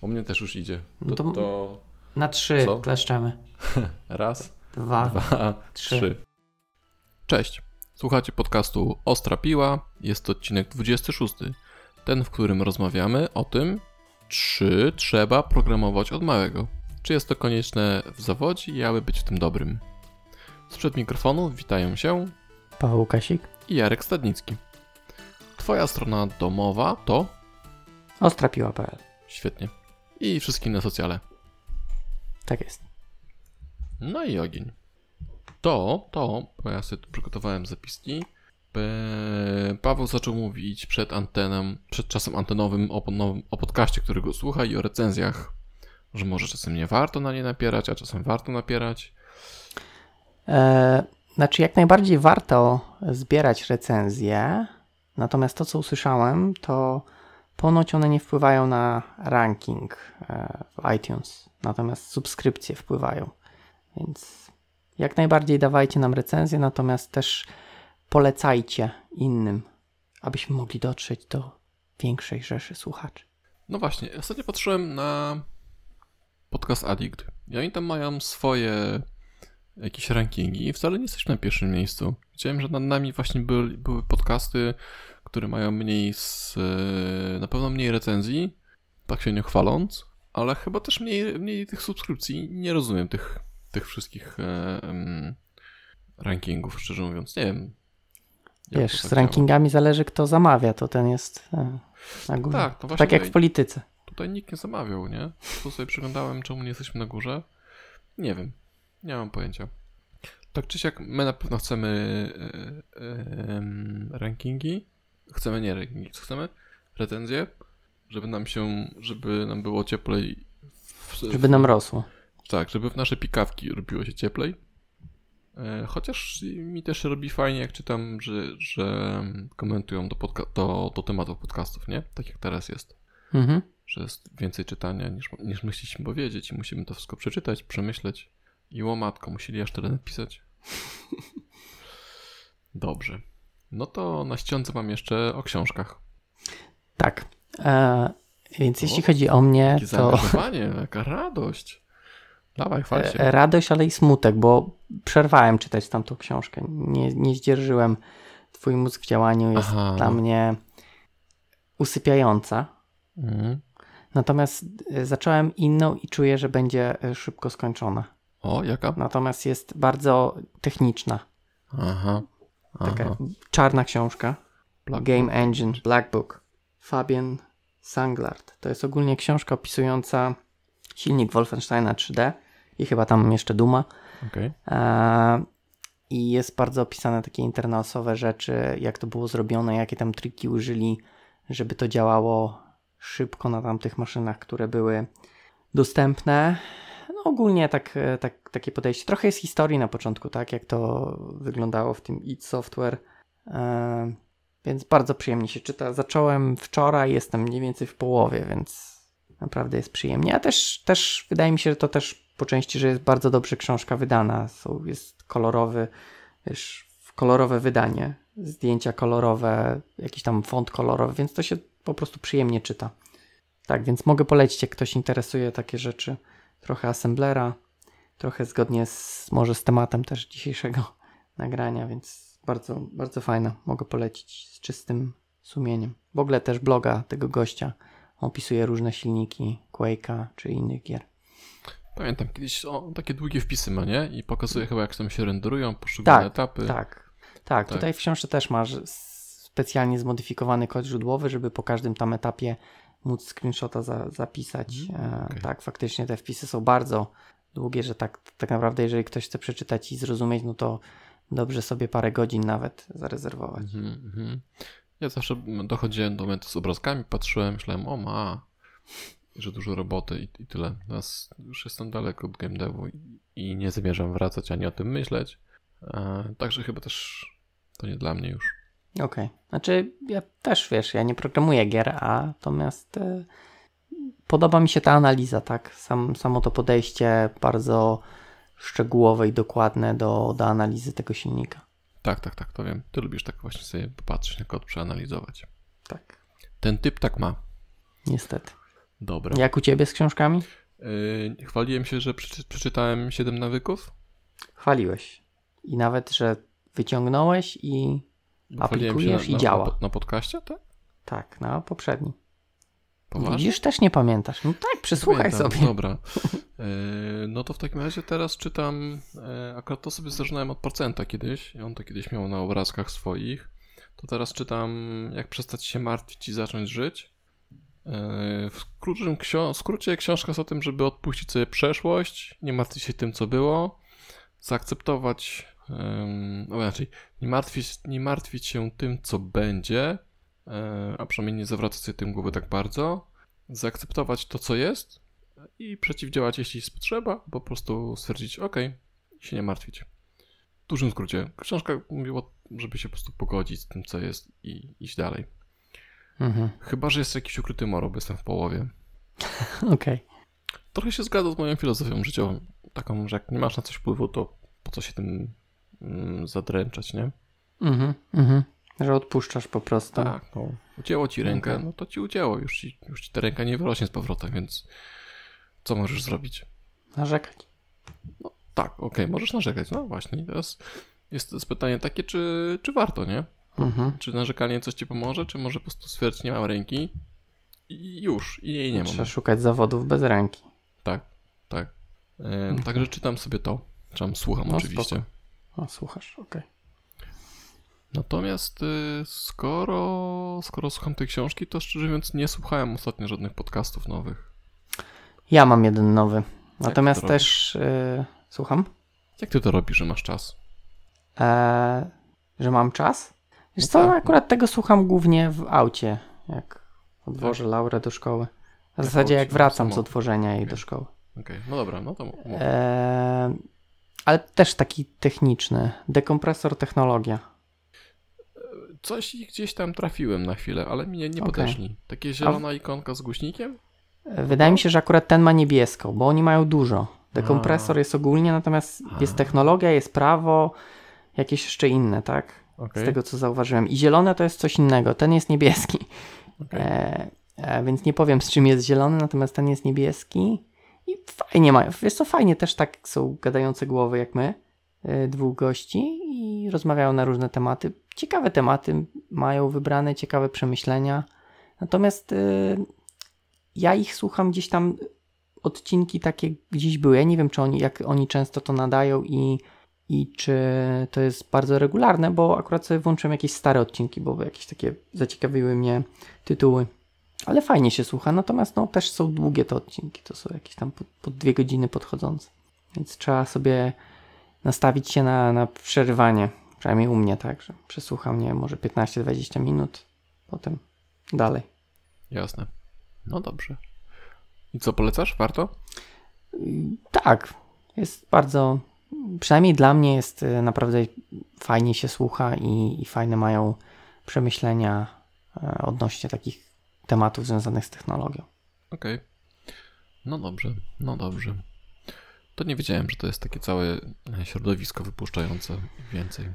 U mnie też już idzie. No To, to- to Na trzy Co? kleszczemy. raz, Dwa. dwa, trzy. trzy. Cześć. Słuchacie podcastu Ostra Piła. Jest to odcinek 26. Ten, w którym rozmawiamy o tym, czy trzeba programować od małego. Czy jest to konieczne w zawodzie i aby być w tym dobrym. Sprzed mikrofonu witają się Paweł Kasik. i Jarek Stadnicki. Twoja strona domowa to Ostrapiła.pl. świetnie. I wszystkie inne socjale. Tak jest. No i ogień. To, to, bo ja sobie tu przygotowałem zapiski. Paweł zaczął mówić przed anteną, przed czasem antenowym o, nowym- o podcaście, którego słucha i o recenzjach, że może czasem nie warto na nie napierać, a czasem warto napierać. E, znaczy, jak najbardziej warto zbierać recenzje, natomiast to, co usłyszałem, to ponoć one nie wpływają na ranking e, w iTunes, natomiast subskrypcje wpływają. Więc jak najbardziej dawajcie nam recenzje, natomiast też polecajcie innym, abyśmy mogli dotrzeć do większej rzeszy słuchaczy. No właśnie, ostatnio patrzyłem na podcast Addict i oni tam mają swoje jakieś rankingi i wcale nie jesteśmy na pierwszym miejscu. Widziałem, że nad nami właśnie były, były podcasty, które mają mniej z, e, na pewno mniej recenzji, tak się nie chwaląc, ale chyba też mniej, mniej tych subskrypcji. Nie rozumiem tych, tych wszystkich e, em, rankingów, szczerze mówiąc. Nie wiem. Wiesz, z tak działa. rankingami zależy, kto zamawia, to ten jest e, na górze. Tak, no właśnie tak jak tutaj- w polityce. Tutaj nikt nie zamawiał, nie? Tu sobie przyglądałem, czemu nie jesteśmy na górze. Nie wiem. Nie mam pojęcia. Tak czy siak, my na pewno chcemy e, e, rankingi. Chcemy nie rankingi, co chcemy? Recenzje, żeby nam się, żeby nam było cieplej. W, Żeby nam rosło. Tak, żeby w nasze pikawki robiło się cieplej. E, Chociaż mi też robi fajnie, jak czytam, że, że komentują do, podca- do, do tematów podcastów, nie? Tak jak teraz jest Mhm. że jest więcej czytania niż, niż myśleliśmy powiedzieć i musimy to wszystko przeczytać, przemyśleć. I łomatko, musieli aż tyle napisać. Dobrze. No to na ściądze mam jeszcze o książkach. Tak. E, więc O, jeśli chodzi o mnie, Jakie to jaka radość. Dawaj, chwal się. e, radość, ale i smutek, bo przerwałem czytać tamtą książkę. Nie, nie zdzierżyłem. Twój mózg w działaniu jest Aha, dla no. mnie usypiająca. Mhm. Natomiast e, zacząłem inną i czuję, że będzie e, szybko skończona. O, jaka? Natomiast jest bardzo techniczna. Aha. Taka Aha. czarna książka. Black Game Engine, Black Book. Fabian Sanglard. To jest ogólnie książka opisująca silnik Wolfensteina 3D i chyba tam jeszcze Duma. Okej. E, I jest bardzo opisane takie internalowe rzeczy, jak to było zrobione, jakie tam triki użyli, żeby to działało szybko na tamtych maszynach, które były dostępne. No ogólnie tak, e, tak, takie podejście. Trochę jest historii na początku, tak jak to wyglądało w tym id Software. E, więc bardzo przyjemnie się czyta. Zacząłem wczoraj, jestem mniej więcej w połowie, więc naprawdę jest przyjemnie. A też, też wydaje mi się, że to też po części, że jest bardzo dobrze książka wydana. Jest kolorowy, wiesz, kolorowe wydanie, zdjęcia kolorowe, jakiś tam font kolorowy, więc to się po prostu przyjemnie czyta. Tak, więc mogę polecić, jak ktoś interesuje takie rzeczy. Trochę assemblera, trochę zgodnie z, może z tematem też dzisiejszego nagrania, więc bardzo, bardzo fajna. Mogę polecić z czystym sumieniem. W ogóle też bloga tego gościa opisuje różne silniki Quake'a czy innych gier. Pamiętam, kiedyś takie długie wpisy ma, nie? I pokazuje chyba, jak tam się renderują poszczególne Tak, etapy. Tak, tak. Tutaj w książce też masz specjalnie zmodyfikowany kod źródłowy, żeby po każdym tam etapie móc screenshota za, zapisać. E, okej. Tak, faktycznie te wpisy są bardzo długie, że tak, tak naprawdę jeżeli ktoś chce przeczytać i zrozumieć, no to dobrze sobie parę godzin nawet zarezerwować. Mhm, mhm. Ja zawsze dochodziłem do momentu z obrazkami, patrzyłem, myślałem, o ma, że dużo roboty i, i tyle. Teraz już jestem daleko od game devu i, i nie zamierzam wracać ani o tym myśleć. E, także chyba też to nie dla mnie już. Okej. Znaczy, ja też wiesz, ja nie programuję gier, a natomiast e, podoba mi się ta analiza, tak? Sam, samo to podejście bardzo szczegółowe i dokładne do, do analizy tego silnika. Tak, tak, tak, to wiem. Ty lubisz tak właśnie sobie popatrzeć na kod, przeanalizować. Tak. Ten typ tak ma. Niestety. Dobra. Jak u ciebie z książkami? Yy, chwaliłem się, że przeczy, przeczytałem 7 nawyków. Chwaliłeś. I nawet, że wyciągnąłeś i Aplikujesz na, i na, działa. Na, na podcaście, tak? tak, na poprzedni. Poważnie? Widzisz, też nie pamiętasz. No tak, przesłuchaj Pamiętam, sobie. Dobra. Yy, no to w takim razie teraz czytam, yy, akurat to sobie zaczynałem od procenta kiedyś, i on to kiedyś miał na obrazkach swoich. To teraz czytam Jak przestać się martwić i zacząć żyć. Yy, W skrócie, w skrócie książka jest o tym, żeby odpuścić sobie przeszłość, nie martwić się tym, co było, zaakceptować, ym, no inaczej, nie martwić, nie martwić się tym, co będzie, yy, a przynajmniej nie zawracać sobie tym głowy tak bardzo, zaakceptować to, co jest i przeciwdziałać, jeśli jest potrzeba, po prostu stwierdzić, ok, się nie martwić. W dużym skrócie, książka mówiła, żeby się po prostu pogodzić z tym, co jest i iść dalej. Mhm. Chyba, że jest jakiś ukryty moro, bo jestem w połowie. Okej. Trochę się zgadza z moją filozofią życiową. Taką, że jak nie masz na coś wpływu, to po co się tym zadręczać, nie? Mhm. Mhm. Że odpuszczasz po prostu. Tak, no. Ucięło ci rękę, Okej. no to ci ucięło. Już ci, już ci ta ręka nie wyrośnie z powrotem, więc co możesz zrobić? Narzekać. Tak, okej, możesz narzekać. No właśnie, teraz jest, jest pytanie takie, czy, czy warto, nie? Mhm. Czy narzekanie coś ci pomoże, czy może po prostu stwierdzić, nie mam ręki i już, i jej nie mam. Trzeba szukać zawodów bez ręki. Tak, tak. E, Także czytam sobie to. Czytam, słucham No, oczywiście. O, słuchasz, okej. Natomiast y, skoro, skoro słucham tej książki, to szczerze mówiąc nie słuchałem ostatnio żadnych podcastów nowych. Ja mam jeden nowy. Natomiast to też... y, słucham? Jak ty to robisz, że masz czas? Eee, że mam czas? Wiesz No co, tak. akurat tego słucham głównie w aucie, jak odwożę Laurę do szkoły. W Jak zasadzie jak wracam z samochód. odwożenia jej Okej. do szkoły. Okej, no dobra, no to mów. Eee, ale też taki techniczny. Dekompresor technologia. Coś gdzieś tam trafiłem na chwilę, ale mnie nie podeszli. Takie zielona ikonka z głośnikiem? E, Wydaje mi się, że akurat ten ma niebieską, bo oni mają dużo. Dekompresor A. jest ogólnie, natomiast jest A. technologia, jest prawo, jakieś jeszcze inne, tak? Okej, Z tego co zauważyłem. I zielone to jest coś innego. Ten jest niebieski. okej. E, e, więc nie powiem z czym jest zielony, natomiast ten jest niebieski. I fajnie mają. Wiesz co, fajnie też tak są gadające głowy jak my, e, dwóch gości i rozmawiają na różne tematy. Ciekawe tematy mają wybrane, ciekawe przemyślenia. Natomiast e, ja ich słucham gdzieś tam, odcinki takie gdzieś były. Ja nie wiem, czy oni, jak oni często to nadają i, i czy to jest bardzo regularne, bo akurat sobie włączyłem jakieś stare odcinki, bo jakieś takie zaciekawiły mnie tytuły. Ale fajnie się słucha, natomiast no, też są długie te odcinki, to są jakieś tam po, po dwie godziny podchodzące. Więc trzeba sobie nastawić się na, na przerywanie, przynajmniej u mnie tak, że przesłucham, nie wiem, może 15-20 minut, potem dalej. Jasne. No dobrze. I co, polecasz? Warto? Tak, jest bardzo, przynajmniej dla mnie jest y, naprawdę fajnie się słucha i, i fajne mają przemyślenia e, odnośnie takich tematów związanych z technologią. Okej. No dobrze, no dobrze. To nie wiedziałem, że to jest takie całe e, środowisko wypuszczające więcej.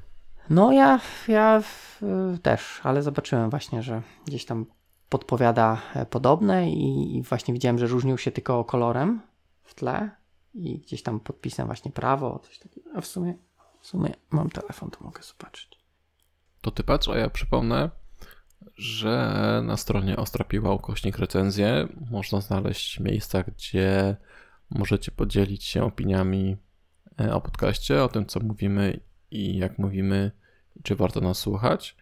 No ja, ja y, też, ale zobaczyłem właśnie, że gdzieś tam podpowiada e, podobne i, i właśnie widziałem, że różnił się tylko kolorem w tle i gdzieś tam podpisem właśnie prawo, coś takiego. A w sumie, w sumie mam telefon, to mogę zobaczyć. To ty patrz, a ja przypomnę, że na stronie Ostrapiła ukośnik recenzję można znaleźć miejsca, gdzie możecie podzielić się opiniami e, o podcaście, o tym, co mówimy i jak mówimy, czy warto nas słuchać.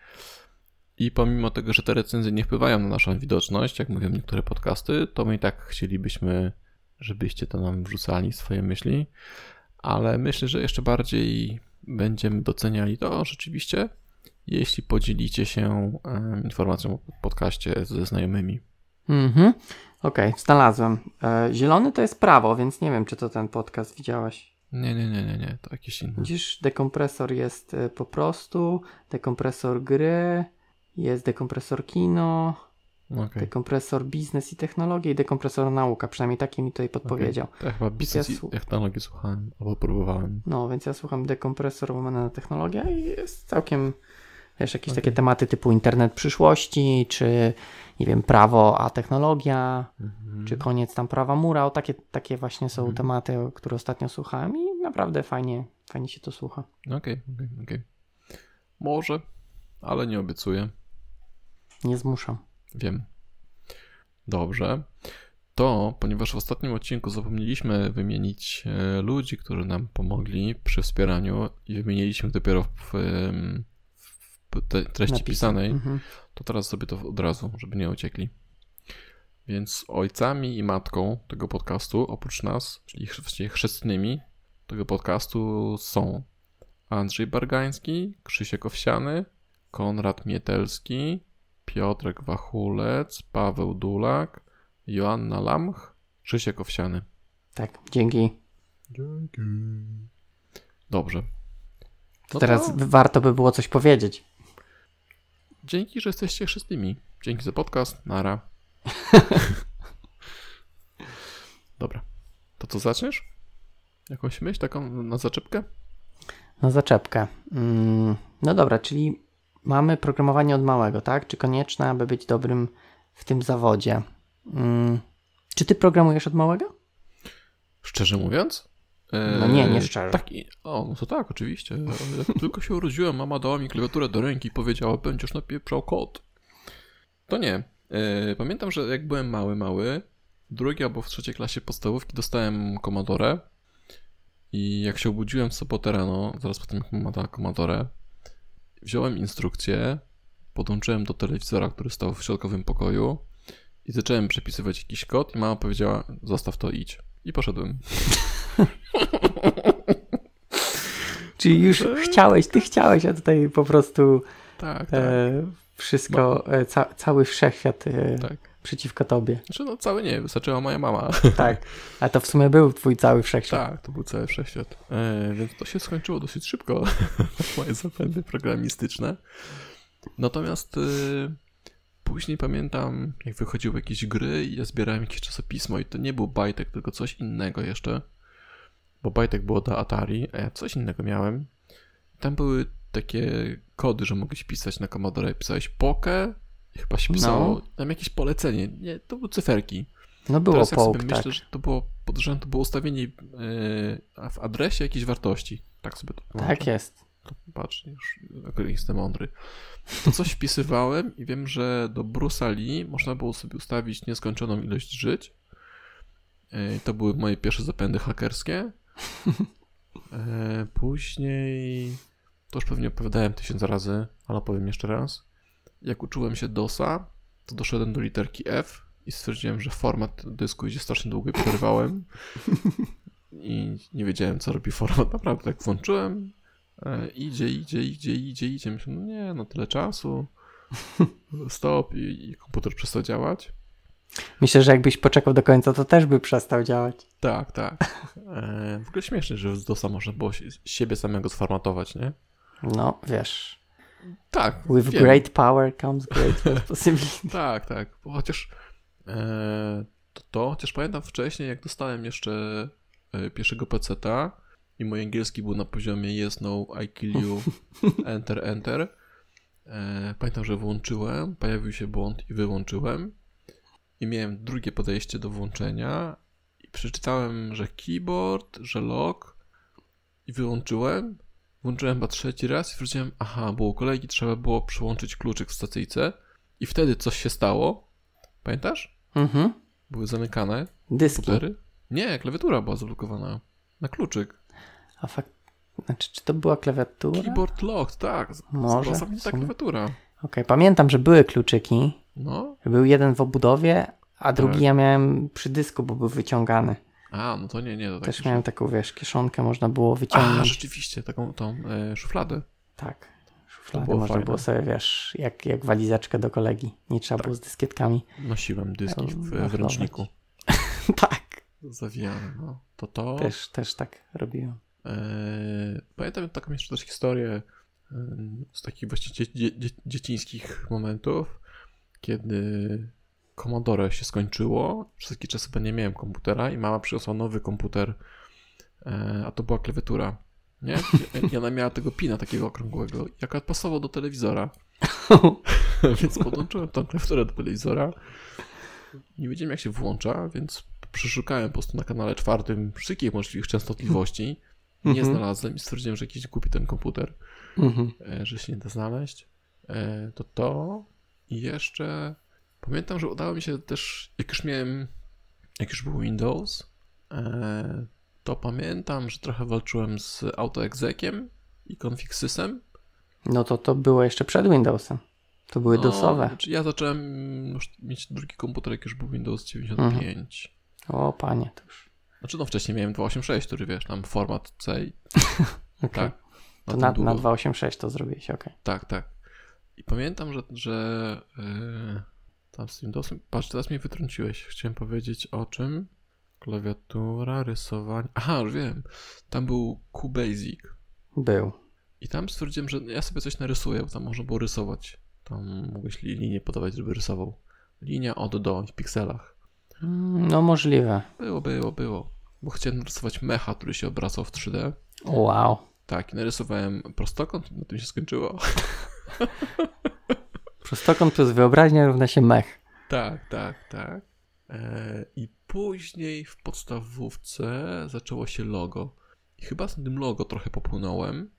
I pomimo tego, że te recenzje nie wpływają na naszą widoczność, jak mówią niektóre podcasty, to my i tak chcielibyśmy, żebyście to nam wrzucali swoje myśli, ale myślę, że jeszcze bardziej będziemy doceniali to rzeczywiście, jeśli podzielicie się informacją o podcaście ze znajomymi. Mhm. Okej, znalazłem. E, zielony to jest prawo, więc nie wiem, czy to ten podcast widziałeś. Nie, nie, nie, nie, nie, to jakieś inne. Widzisz, dekompresor jest e, po prostu, dekompresor gry, jest dekompresor kino, Okej. dekompresor biznes i technologie i dekompresor nauka. Przynajmniej taki mi tutaj podpowiedział. To ja chyba biznes Ja i technologię słuchałem, albo próbowałem. No, więc ja słucham dekompresor łamane na technologia i jest całkiem Wiesz, jakieś Okej. takie tematy typu internet przyszłości, czy nie wiem, prawo a technologia, Mhm. czy koniec tam prawa mura. O, takie, takie właśnie są Mhm. tematy, które ostatnio słuchałem i naprawdę fajnie, fajnie się to słucha. Okej, okej, okej. Może, ale nie obiecuję. Nie zmuszam. Wiem. Dobrze. To, ponieważ w ostatnim odcinku zapomnieliśmy wymienić e, ludzi, którzy nam pomogli przy wspieraniu i wymieniliśmy dopiero w, w treści Napisy. pisanej, Mhm. to teraz zrobię to od razu, żeby nie uciekli. Więc ojcami i matką tego podcastu, oprócz nas, czyli właściwie chrzestnymi tego podcastu są Andrzej Bargański, Krzysiek Owsiany, Konrad Mietelski, Piotrek Wachulec, Paweł Dulak, Joanna Lamch, Krzysiek Owsiany. Tak, dzięki. Dzięki. Dobrze. No Teraz to warto by było coś powiedzieć. Dzięki, że jesteście chrzestnymi. Dzięki za podcast. Nara. Dobra. To co zaczniesz? Jakąś myśl taką na zaczepkę? Na zaczepkę. Mm, no dobra, czyli mamy programowanie od małego, tak? Czy konieczne, aby być dobrym w tym zawodzie? Mm, czy ty programujesz od małego? Szczerze mówiąc? No nie, nie szczerze. Tak, o, no to tak, oczywiście. Jak tylko się urodziłem, mama dała mi klawiaturę do ręki i powiedziała, będziesz napieprzał kod. To nie. E, Pamiętam, że jak byłem mały, mały, w drugiej albo w trzeciej klasie podstawówki dostałem Commodore i jak się obudziłem w sobotę rano, zaraz potem jak mama dała Commodore, wziąłem instrukcję, podłączyłem do telewizora, który stał w środkowym pokoju i zacząłem przepisywać jakiś kod i mama powiedziała, zostaw to, idź. I poszedłem. Czyli już chciałeś, ty chciałeś, a tutaj po prostu Tak, tak, e, wszystko, e, ca, cały wszechświat e, tak. przeciwko tobie. Znaczy, no cały nie, wystarczyła moja mama. Tak, a to w sumie był twój cały wszechświat. Tak, to był cały wszechświat. E, więc to się skończyło dosyć szybko, moje zapędy programistyczne. Natomiast e, później pamiętam, jak wychodziły jakieś gry i ja zbierałem jakieś czasopismo i to nie był Bajtek, tylko coś innego jeszcze. Bo Bajtek było do Atari, a ja coś innego miałem. Tam były takie kody, że mogłeś pisać na Commodore. Pisałeś pokę i chyba się pisało No. tam jakieś polecenie. Nie, to były cyferki. No było Teraz połk, tak. myślę, że to było podejrzewam, to było ustawienie yy, w adresie jakiejś wartości. Tak sobie to Tak włączę. jest. Patrz, już jestem mądry. To coś wpisywałem i wiem, że do Bruce'a Lee można było sobie ustawić nieskończoną ilość żyć. Yy, To były moje pierwsze zapędy hakerskie. Yy, Później, to już pewnie opowiadałem tysiąc razy, ale powiem jeszcze raz. Jak uczyłem się DOSa, to doszedłem do literki F i stwierdziłem, że format dysku idzie strasznie długo i przerwałem. I nie wiedziałem, co robi format. Naprawdę tak włączyłem. E, idzie, idzie, idzie, idzie, idzie. Myślę, no nie, no tyle czasu. Stop i, i komputer przestał działać. Myślę, że jakbyś poczekał do końca, to też by przestał działać. Tak, tak. E, w ogóle śmieszne, że z DOSa można było siebie samego sformatować, nie? No, wiesz. Tak. With wiem. great power comes great responsibility. Tak, tak. Bo chociaż e, to, to, chociaż pamiętam wcześniej, jak dostałem jeszcze e, pierwszego peceta i mój angielski był na poziomie yes, no, I kill you, enter, enter. E, pamiętam, że włączyłem, pojawił się błąd i wyłączyłem. I miałem drugie podejście do włączenia i przeczytałem, że keyboard, że lock i wyłączyłem. Włączyłem chyba trzeci raz i stwierdziłem, aha, bo u kolegi trzeba było przyłączyć kluczyk w stacyjce i wtedy coś się stało. Pamiętasz? Mhm. Były zamykane Dyski. komputery. Nie, klawiatura była zablokowana. Na kluczyk. A fakt... Znaczy, czy to była klawiatura? Keyboard locked, tak. Może, sumie. klawiatura. Okej, pamiętam, że były kluczyki. No. Był jeden w obudowie, a drugi Tak. ja miałem przy dysku, bo był wyciągany. A, no to nie, nie. To tak Też miałem taką, wiesz, kieszonkę, można było wyciągnąć. A, rzeczywiście, taką tą e, szufladę. Tak. Szufladę było można fajne. było sobie, wiesz, jak, jak walizeczkę do kolegi. Nie trzeba Tak. było z dyskietkami. Nosiłem dyski w, w ręczniku. tak. Zawijane, no. To to. Też, też tak robiłem. E, pamiętam taką jeszcze też historię e, z takich właśnie dzie, dzie, dzie, dziecińskich momentów, kiedy Commodore się skończyło. Przez jakiś czas chyba nie miałem komputera i mama przyniosła nowy komputer, e, a to była klawiatura. Nie? I ona miała tego pina takiego okrągłego, jaka pasował do telewizora. więc podłączyłem tą klawiaturę do telewizora. Nie wiedziałem, jak się włącza, więc przeszukałem po prostu na kanale czwartym wszystkich możliwych częstotliwości. Nie Mhm. znalazłem i stwierdziłem, że jakiś głupi ten komputer, Mhm. e, że się nie da znaleźć. E, To to i jeszcze pamiętam, że udało mi się też, jak już miałem, jak już był Windows, e, to pamiętam, że trochę walczyłem z AutoExeciem i config.sysem. No to to było jeszcze przed Windowsem. To były No, DOSowe. znaczy ja zacząłem mieć drugi komputer, jak już był Windows 95. O panie, to już. Znaczy no wcześniej miałem 286, który wiesz, tam format C i Okay. tak. To tym na, długo. na 286 to zrobiłeś, okej. Tak, tak. I pamiętam, że, że yy, tam z Windowsem. Patrz, teraz mnie wytrąciłeś. Chciałem powiedzieć o czym. Klawiatura, rysowanie. Aha, już wiem. Tam był QBasic. Był. I tam stwierdziłem, że ja sobie coś narysuję, bo tam można było rysować. Tam mogłeś li- linię podawać, żeby rysował. Linia od do w pikselach. Mm, No możliwe. Było, było, było. Bo chciałem narysować mecha, który się obracał w 3D. Wow. Tak, i narysowałem prostokąt, na tym się skończyło. Prostokąt plus wyobraźnia równa się mech. Tak, tak, tak. E, I później w podstawówce zaczęło się logo. I chyba z tym logo trochę popłynąłem.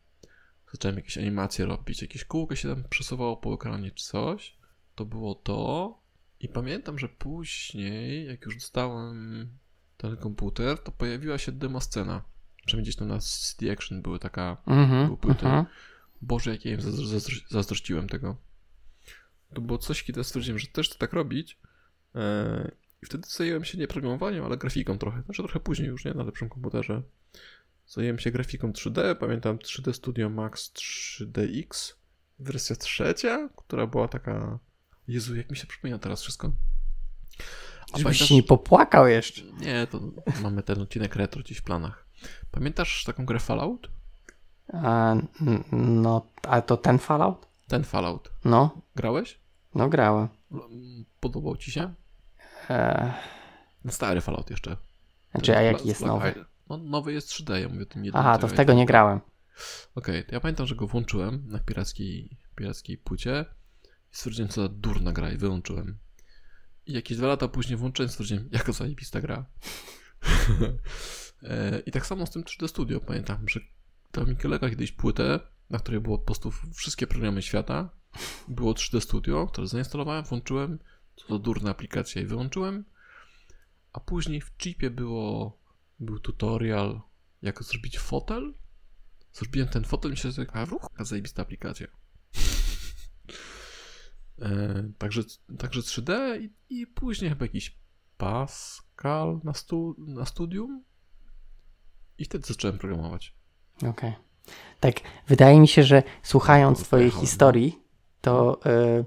Zacząłem jakieś animacje robić, jakieś kółko się tam przesuwało po ekranie czy coś. To było to. I pamiętam, że później, jak już dostałem ten komputer, to pojawiła się demo scena. Przynajmniej gdzieś tam na CD Action były taka Mhm. Był płyty. mhm. Boże, jak ja im zazdro- zazdro- zazdrościłem tego. To było coś, kiedy stwierdziłem, że też chcę tak robić. Eee, I wtedy zajęłem się nie programowaniem, ale grafiką trochę. Znaczy trochę później już, nie? Na lepszym komputerze. Zajęłem się grafiką 3D. Pamiętam 3D Studio Max 3DX. Wersja trzecia, która była taka... Jezu, jak mi się przypomina teraz wszystko. A Żebyś pamiętasz- się nie popłakał jeszcze. Nie, to mamy ten odcinek retro gdzieś w planach. Pamiętasz taką grę Fallout? A, no, a to ten Fallout? Ten Fallout. No, Grałeś? no grałem. Podobał ci się? Eee, Stary Fallout jeszcze. znaczy, a jaki jest nowy? No, nowy jest 3D, ja mówię o tym jednym. Aha, to w tego nie grałem. Okej, to ja pamiętam, że go włączyłem na pirackiej, pirackiej płycie i stwierdziłem, co za durna gra i wyłączyłem. I jakieś dwa lata później włączyłem stwierdziłem, jaka zajebista gra. E, I tak samo z tym 3D Studio. Pamiętam, że dał mi kolega kiedyś płytę, na której było po prostu wszystkie programy świata. Było 3D Studio, które zainstalowałem, włączyłem. Co to durna aplikacja i wyłączyłem. A później w chipie było, był tutorial, jak zrobić fotel. Zrobiłem ten fotel i się a ruch, zajebista aplikacja. E, także, także 3D i, i później chyba jakiś Pascal na, stu, na studium. I wtedy zacząłem programować. Okej. Tak, wydaje mi się, że słuchając Kurde, twojej historii, to e,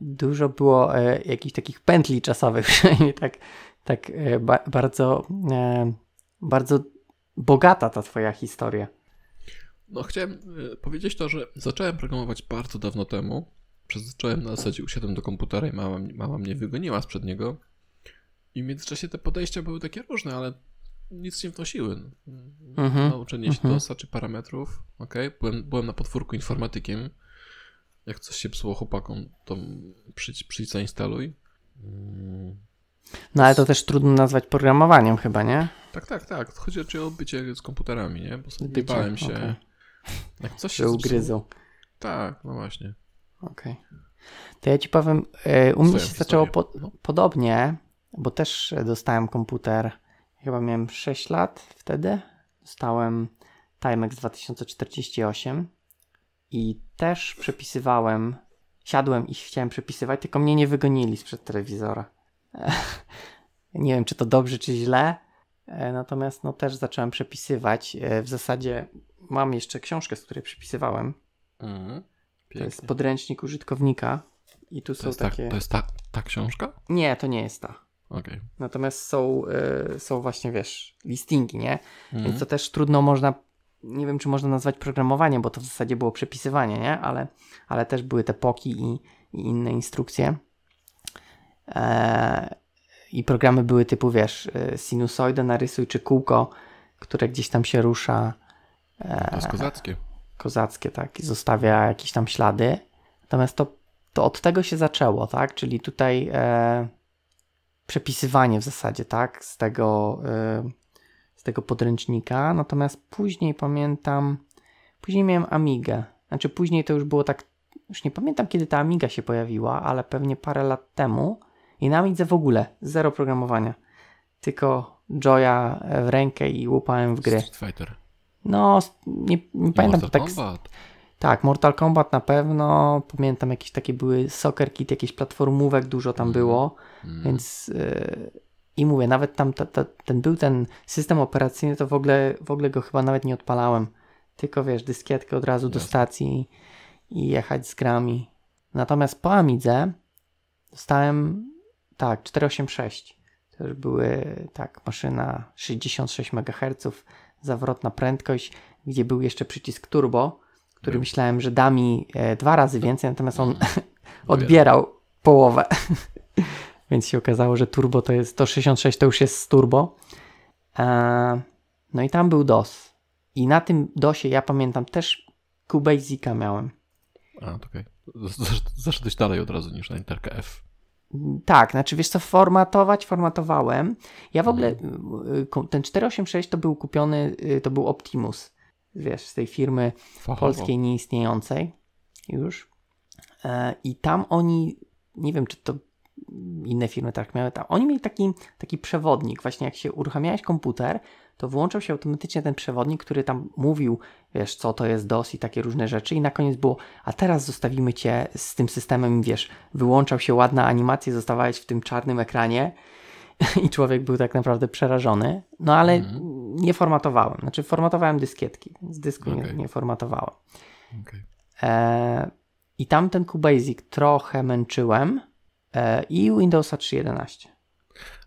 dużo było e, jakichś takich pętli czasowych, przynajmniej tak, tak e, ba, bardzo, bardzo bogata ta twoja historia. No, chciałem y, powiedzieć to, że zacząłem programować bardzo dawno temu. Zacząłem na zasadzie usiadłem do komputera i mama, mama mnie wygoniła sprzed niego. I w międzyczasie te podejścia były takie różne, ale nic nie wnosiły. Mhm, Nauczenie się mhm. DOSa czy parametrów. Okay? Byłem, byłem na podwórku informatykiem. Jak coś się psuło chłopakom, to przyjdź, przyjdź zainstaluj. No ale to też trudno nazwać programowaniem chyba, nie? Tak, tak, tak. Chodzi raczej o bycie z komputerami, nie? Bo sobie się. okej. Jak coś się ugryzą. Tak, no właśnie. Okej. To ja ci powiem, e, u mnie się zaczęło po, podobnie, bo też dostałem komputer, chyba miałem 6 lat wtedy. Dostałem Timex 2048 i też przepisywałem, siadłem i chciałem przepisywać, tylko mnie nie wygonili sprzed telewizora. Nie wiem, czy to dobrze, czy źle, e, natomiast no też zacząłem przepisywać. E, W zasadzie mam jeszcze książkę, z której przepisywałem. Mhm. To jest Pięknie. podręcznik użytkownika i tu To są jest, ta, takie... to jest ta, ta książka? Nie, to nie jest ta. Okej. Natomiast są, y, są właśnie, wiesz, listingi, nie? Mhm. Więc to też trudno można, nie wiem, czy można nazwać programowaniem, bo to w zasadzie było przepisywanie, nie? Ale, ale też były te poki i, i inne instrukcje. E, I programy były typu, wiesz, y, sinusoidę narysuj, czy kółko, które gdzieś tam się rusza. To jest kozackie. Kozackie, tak, i zostawia jakieś tam ślady. Natomiast to, to od tego się zaczęło, tak, czyli tutaj e, przepisywanie w zasadzie, tak, z tego, e, z tego podręcznika. Natomiast później pamiętam, później miałem Amigę. Znaczy później to już było tak, już nie pamiętam kiedy ta Amiga się pojawiła, ale pewnie parę lat temu. I na Amidze w ogóle zero programowania. Tylko Joya w rękę i łupałem w gry. Street Fighter. No, nie, nie pamiętam Mortal tak. Kombat. Tak, Mortal Kombat na pewno. Pamiętam jakieś takie były soccer kit, jakieś platformówek dużo tam było, Mm. więc yy, i mówię, nawet tam ta, ta, ten był ten system operacyjny, to w ogóle, w ogóle go chyba nawet nie odpalałem. Tylko wiesz, dyskietkę od razu do Jasne. stacji i jechać z grami. Natomiast po Amidze dostałem tak, 486. To już były tak, maszyna 66 MHz, zawrotna prędkość, gdzie był jeszcze przycisk turbo, który Był. myślałem, że da mi e, dwa razy więcej, natomiast on odbierał połowę. Więc się okazało, że turbo to jest, to 66 to już jest z turbo. E, no i tam był DOS. I na tym DOSie ja pamiętam też QBasica miałem. A, okej. Zasz- Zaszedłeś dalej od razu niż na literkę F. Tak, znaczy wiesz co, formatować formatowałem. Ja w ogóle, y, y, ten 486 to był kupiony, y, to był Optimus, wiesz, z tej firmy Fachowo. polskiej nieistniejącej już. E, I tam oni, nie wiem czy to inne firmy tak miały, tam, oni mieli taki, taki przewodnik, właśnie jak się uruchamiałeś komputer, to wyłączał się automatycznie ten przewodnik, który tam mówił, wiesz, co to jest DOS i takie różne rzeczy i na koniec było, a teraz zostawimy Cię z tym systemem, wiesz, wyłączał się ładna animacja, zostawałeś w tym czarnym ekranie i człowiek był tak naprawdę przerażony, no ale Mhm. nie formatowałem, znaczy formatowałem dyskietki, z dysku nie, Okej. nie formatowałem. Okej. E, I tam ten QBasic trochę męczyłem i Windowsa 3.11.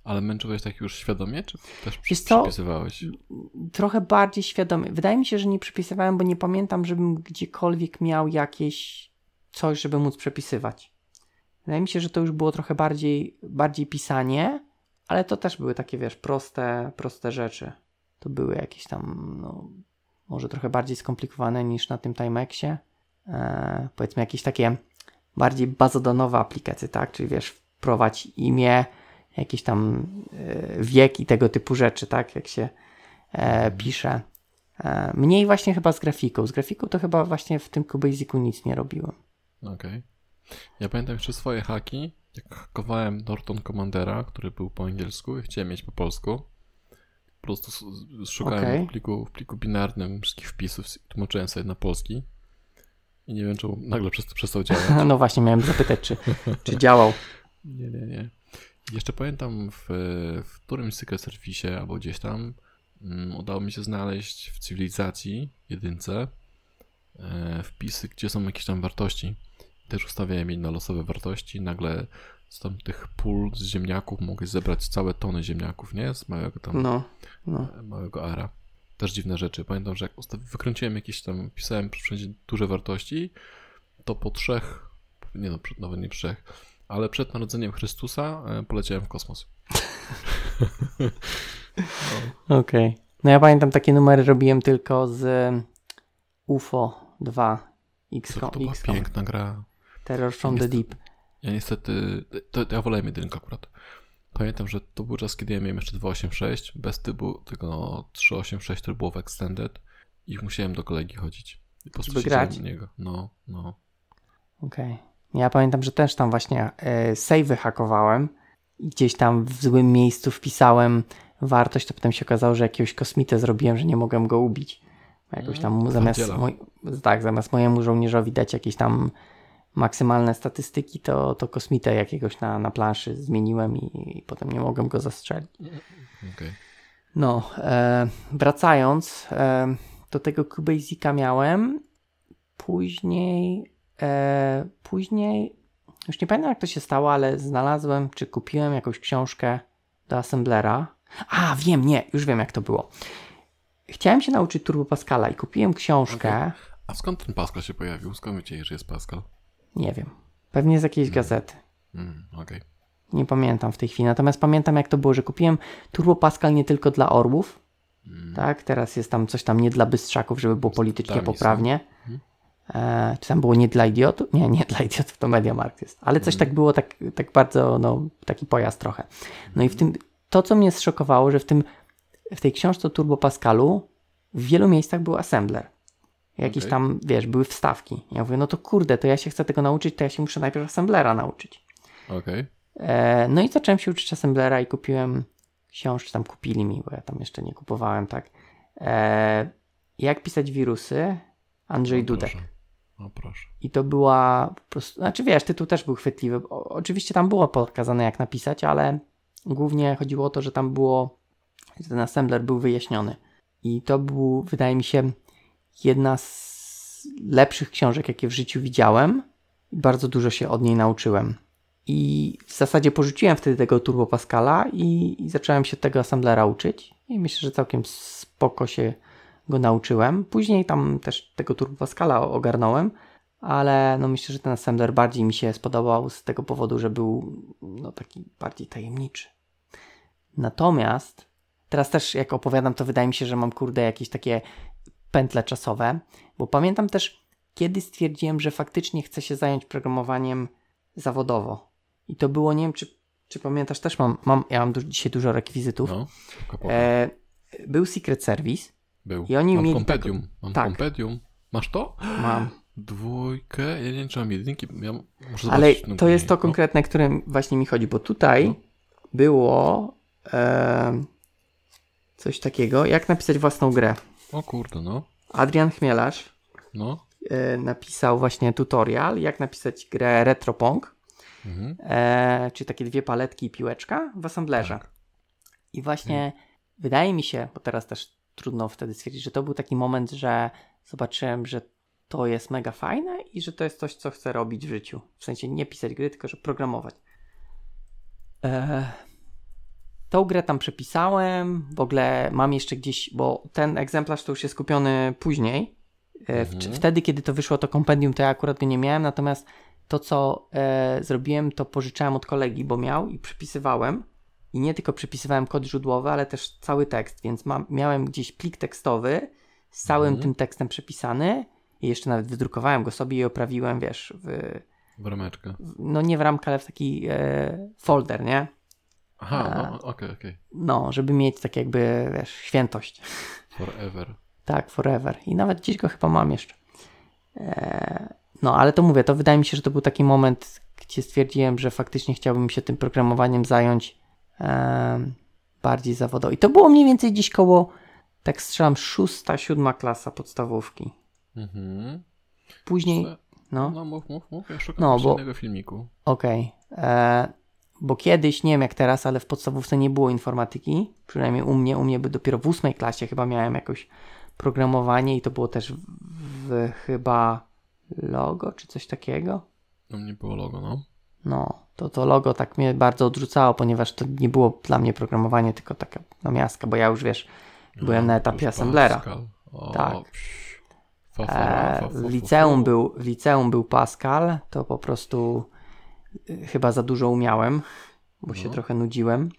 Ale męczyłeś tak już świadomie, czy też Wiesz co? przypisywałeś? Trochę bardziej świadomie. Wydaje mi się, że nie przepisywałem, bo nie pamiętam, żebym gdziekolwiek miał jakieś coś, żeby móc przepisywać. Wydaje mi się, że to już było trochę bardziej, bardziej pisanie, ale to też były takie, wiesz, proste, proste rzeczy. To były jakieś tam, no, może trochę bardziej skomplikowane niż na tym Timexie. E, powiedzmy jakieś takie bardziej bazodonowe aplikacje, tak? Czyli wiesz, wprowadź imię, jakiś tam e, wiek i tego typu rzeczy, tak? Jak się e, pisze. E, mniej właśnie chyba z grafiką. Z grafiką to chyba właśnie w tym QBasicu nic nie robiłem. Okej. Ja pamiętam jeszcze swoje haki, jak hakowałem Norton Commandera, który był po angielsku i chciałem mieć po polsku. Po prostu szukałem Okej. w, pliku, w pliku binarnym wszystkich wpisów, tłumaczyłem sobie na polski. I nie wiem, czemu nagle przes- przestał działać. No właśnie, miałem zapytać, czy, czy działał. Nie, nie, nie. Jeszcze pamiętam w, w którymś Secret Service albo gdzieś tam mm, udało mi się znaleźć w cywilizacji jedynce e, wpisy, gdzie są jakieś tam wartości. Też ustawiałem je na losowe wartości. Nagle z tam tych pól z ziemniaków mogłeś zebrać całe tony ziemniaków, nie? Z małego tam No, no. małego ara. Też dziwne rzeczy. Pamiętam, że jak ustaw- wykręciłem jakieś tam, pisałem wszędzie duże wartości, to po trzech, nie no, przed- nawet nie trzech, ale przed narodzeniem Chrystusa e, poleciałem w kosmos. Okej. No ja pamiętam takie numery robiłem tylko z UFO 2 To, XCOM. to była XCOM. piękna gra. Terror from the Niestety- Deep. Ja niestety, to, to ja wolałem jedynkę akurat. Pamiętam, że to był czas, kiedy ja miałem jeszcze 286, bez typu, tylko 386, który było w Extended i musiałem do kolegi chodzić. I po prostu Żeby grać? niego. No, no. Okej. Ja pamiętam, że też tam właśnie e, save hakowałem i gdzieś tam w złym miejscu wpisałem wartość, to potem się okazało, że jakiegoś kosmitę zrobiłem, że nie mogłem go ubić. Jakoś tam Mm, zamiast, moj, tak, zamiast mojemu żołnierzowi dać jakieś tam maksymalne statystyki, to, to kosmitę jakiegoś na, na planszy zmieniłem i, i potem nie mogłem go zastrzelić. Okej. No, e, wracając, e, do tego QBasica miałem. Później, e, później, już nie pamiętam jak to się stało, ale znalazłem, czy kupiłem jakąś książkę do Assemblera. A, wiem, nie, już wiem jak to było. Chciałem się nauczyć Turbo Pascala i kupiłem książkę, A skąd ten Pascal się pojawił? Skąd wiecie, że jest Pascal? Nie wiem, pewnie z jakiejś gazety. Mm, Okej. Nie pamiętam w tej chwili. Natomiast pamiętam, jak to było, że kupiłem Turbo Pascal nie tylko dla orłów, Tak, teraz jest tam coś tam nie dla bystrzaków, żeby było politycznie Tam są. poprawnie. E, czy tam było nie dla idiotów? Nie, nie dla idiotów, to Mediamarkt jest. Ale coś tak było, tak, tak bardzo, no, taki pojazd trochę. No i w tym, to co mnie zszokowało, że w tym, w tej książce Turbo Pascalu w wielu miejscach był assembler. Jakieś Okej. tam, wiesz, były wstawki. Ja mówię, no to kurde, to ja się chcę tego nauczyć, to ja się muszę najpierw assemblera nauczyć. Okej. E, no i zacząłem się uczyć assemblera i kupiłem książkę, tam kupili mi, bo ja tam jeszcze nie kupowałem, tak. E, jak pisać wirusy? Andrzej O, Dudek. proszę. O proszę. I to była po prostu, znaczy wiesz, tytuł też był chwytliwy. O, oczywiście tam było pokazane jak napisać, ale głównie chodziło o to, że tam było, że ten assembler był wyjaśniony. I to był, wydaje mi się, jedna z lepszych książek, jakie w życiu widziałem. Bardzo dużo się od niej nauczyłem. I w zasadzie porzuciłem wtedy tego Turbo Pascala i, i zacząłem się tego assemblera uczyć. I myślę, że całkiem spoko się go nauczyłem. Później tam też tego Turbo Pascala ogarnąłem, ale no myślę, że ten assembler bardziej mi się spodobał z tego powodu, że był no taki bardziej tajemniczy. Natomiast teraz też jak opowiadam, to wydaje mi się, że mam kurde jakieś takie pętle czasowe, bo pamiętam też kiedy stwierdziłem, że faktycznie chcę się zająć programowaniem zawodowo. I to było, nie wiem czy, czy pamiętasz, też mam, mam ja mam dzisiaj dużo rekwizytów. No. E, był Secret Service, Był. i oni mam mieli kompedium. Mam tak. Masz to? mam. Dwójkę? Ja nie wiem, czy mam jedynki. Ja muszę Ale no, to jest to później. konkretne, którym właśnie mi chodzi, bo tutaj No. było e, coś takiego, jak napisać własną grę. O kurde, no. Adrian Chmielarz No. e, napisał właśnie tutorial, jak napisać grę Retropong, Mhm. e, czyli takie dwie paletki i piłeczka w assemblerze. Tak. I właśnie wydaje mi się, bo teraz też trudno wtedy stwierdzić, że to był taki moment, że zobaczyłem, że to jest mega fajne i że to jest coś, co chcę robić w życiu. W sensie nie pisać gry, tylko że programować. Eee, tą grę tam przepisałem, w ogóle mam jeszcze gdzieś, bo ten egzemplarz to już jest kupiony później. E, Mhm. Wtedy, kiedy to wyszło to kompendium, to ja akurat go nie miałem, natomiast to, co e, zrobiłem, to pożyczałem od kolegi, bo miał i przepisywałem. I nie tylko przepisywałem kod źródłowy, ale też cały tekst, więc mam, miałem gdzieś plik tekstowy z całym Mhm. tym tekstem przepisany i jeszcze nawet wydrukowałem go sobie i oprawiłem, wiesz, w, W rameczkę. w, no nie w ramkę, ale w taki e, folder, nie? Aha, no, okej, okej. No, żeby mieć tak jakby, wiesz, świętość. Forever. Tak, forever. I nawet gdzieś go chyba mam jeszcze. Eee, no, ale to mówię, to wydaje mi się, że to był taki moment, gdzie stwierdziłem, że faktycznie chciałbym się tym programowaniem zająć bardziej zawodowo. I to było mniej więcej gdzieś koło, tak strzelam, szósta, siódma klasa podstawówki. Mhm. Później, no, No mów, mów, mów. Ja szukam No, bo- innego filmiku. okej. Eee, Bo kiedyś, nie wiem jak teraz, ale w podstawówce nie było informatyki. Przynajmniej u mnie, u mnie by dopiero w ósmej klasie chyba miałem jakoś programowanie i to było też w, w chyba logo czy coś takiego. No mnie było logo, no. No, to to logo tak mnie bardzo odrzucało, ponieważ to nie było dla mnie programowanie, tylko taka namiastka, bo ja już wiesz, byłem No, na to etapie assemblera. O, Tak. psz. Fa, fa, E, fa, fa, w, fa, liceum był, w liceum był Pascal, to po prostu chyba za dużo umiałem, bo się No. trochę nudziłem.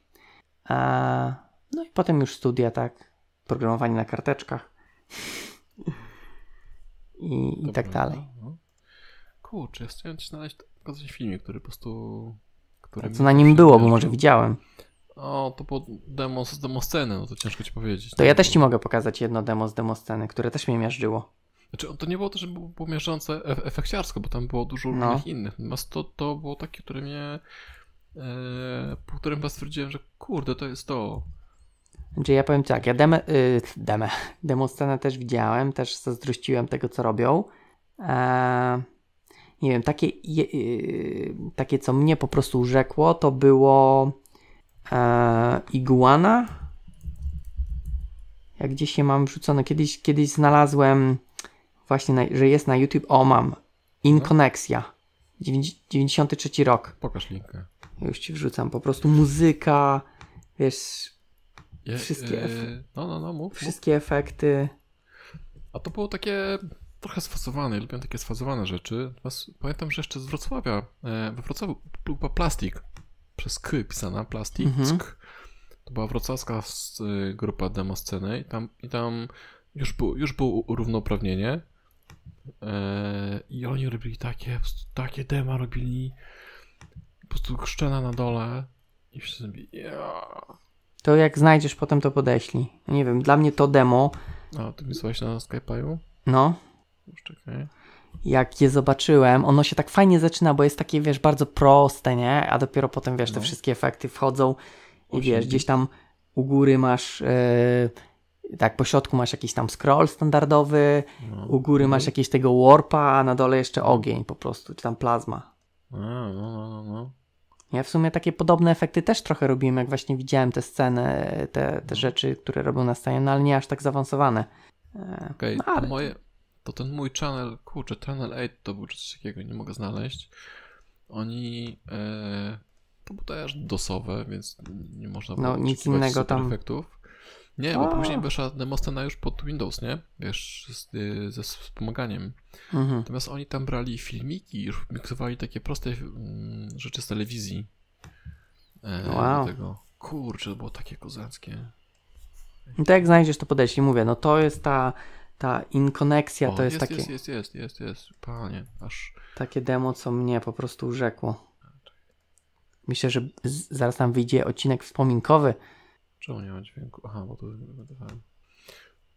E, no i potem już studia, tak, programowanie na karteczkach i, i tak dalej. No. Kurczę, ja chciałem ci znaleźć pokazać filmik, który po prostu... Który Co na nim było, bo może widziałem. O, to było demo z demo sceny, no to ciężko ci powiedzieć. To ja też ci mogę pokazać jedno demo z demo sceny, które też mnie miażdżyło. Znaczy, to nie było to, że było, było miażdżące ef- efekciarsko, bo tam było dużo No. różnych innych. Natomiast to, to było takie, które mnie... E, po którym was stwierdziłem, że kurde, to jest to. Znaczy ja powiem tak, ja demę, y, demę, demo scenę też widziałem, też zazdrościłem tego, co robią. Eee, nie wiem, takie, je, y, takie, co mnie po prostu urzekło, to było e, Iguana. Jak gdzieś je mam wrzucone, kiedyś, kiedyś znalazłem właśnie, na, że jest na YouTube, o mam, Inkonexia, 93 rok. Pokaż linkę. Już ci wrzucam, po prostu muzyka, wiesz, Je, Wszystkie e, No, no, no, mów, mów. wszystkie efekty. A to było takie trochę sfazowane, ja lubię takie sfazowane rzeczy. Pamiętam, że jeszcze z Wrocławia, e, we Wrocławiu była plastik, przez K pisana, plastik, Mhm. To była wrocławska y, grupa demo sceny i tam, i tam już, było, już było równouprawnienie. E, I oni robili takie, takie dema robili. Po prostu szczena na dole. I wszyscy mówili, ja. To jak znajdziesz potem to podeślij. Nie wiem, dla mnie to demo, A, ty mi słuchałeś na Skype'u? no, Już czekaj. jak je zobaczyłem, ono się tak fajnie zaczyna, bo jest takie, wiesz, bardzo proste, nie? A dopiero potem, wiesz, te No. wszystkie efekty wchodzą i wiesz, gdzieś tam u góry masz, yy, tak, po środku masz jakiś tam scroll standardowy, No. u góry masz jakieś tego warpa, a na dole jeszcze ogień po prostu, czy tam plazma. A, no, no, no, no. Ja w sumie takie podobne efekty też trochę robiłem, jak właśnie widziałem te sceny, te, te rzeczy, które robią na scenie, no ale nie aż tak zaawansowane. E, Okej, no, to moje, to ten mój channel, kurczę, channel 8 to był coś takiego, nie mogę znaleźć. Oni, e, to było też dosowe, więc nie można było No, nic innego tam. efektów. Nie, bo A. później wyszła demoscena już pod Windows, nie? Wiesz, z, y, ze wspomaganiem. Mhm. Natomiast oni tam brali filmiki, już miksowali takie proste mm, rzeczy z telewizji. E, Wow. tego. Kurczę, to było takie kozackie. No to jak znajdziesz, to podeślij. Mówię, no to jest ta, ta inkoneksja, O, to jest, jest, takie, jest, jest, jest, jest, jest, panie, aż takie demo, co mnie po prostu urzekło. Myślę, że zaraz tam wyjdzie odcinek wspominkowy. Czemu nie ma dźwięku? Aha, bo to wygadywałem.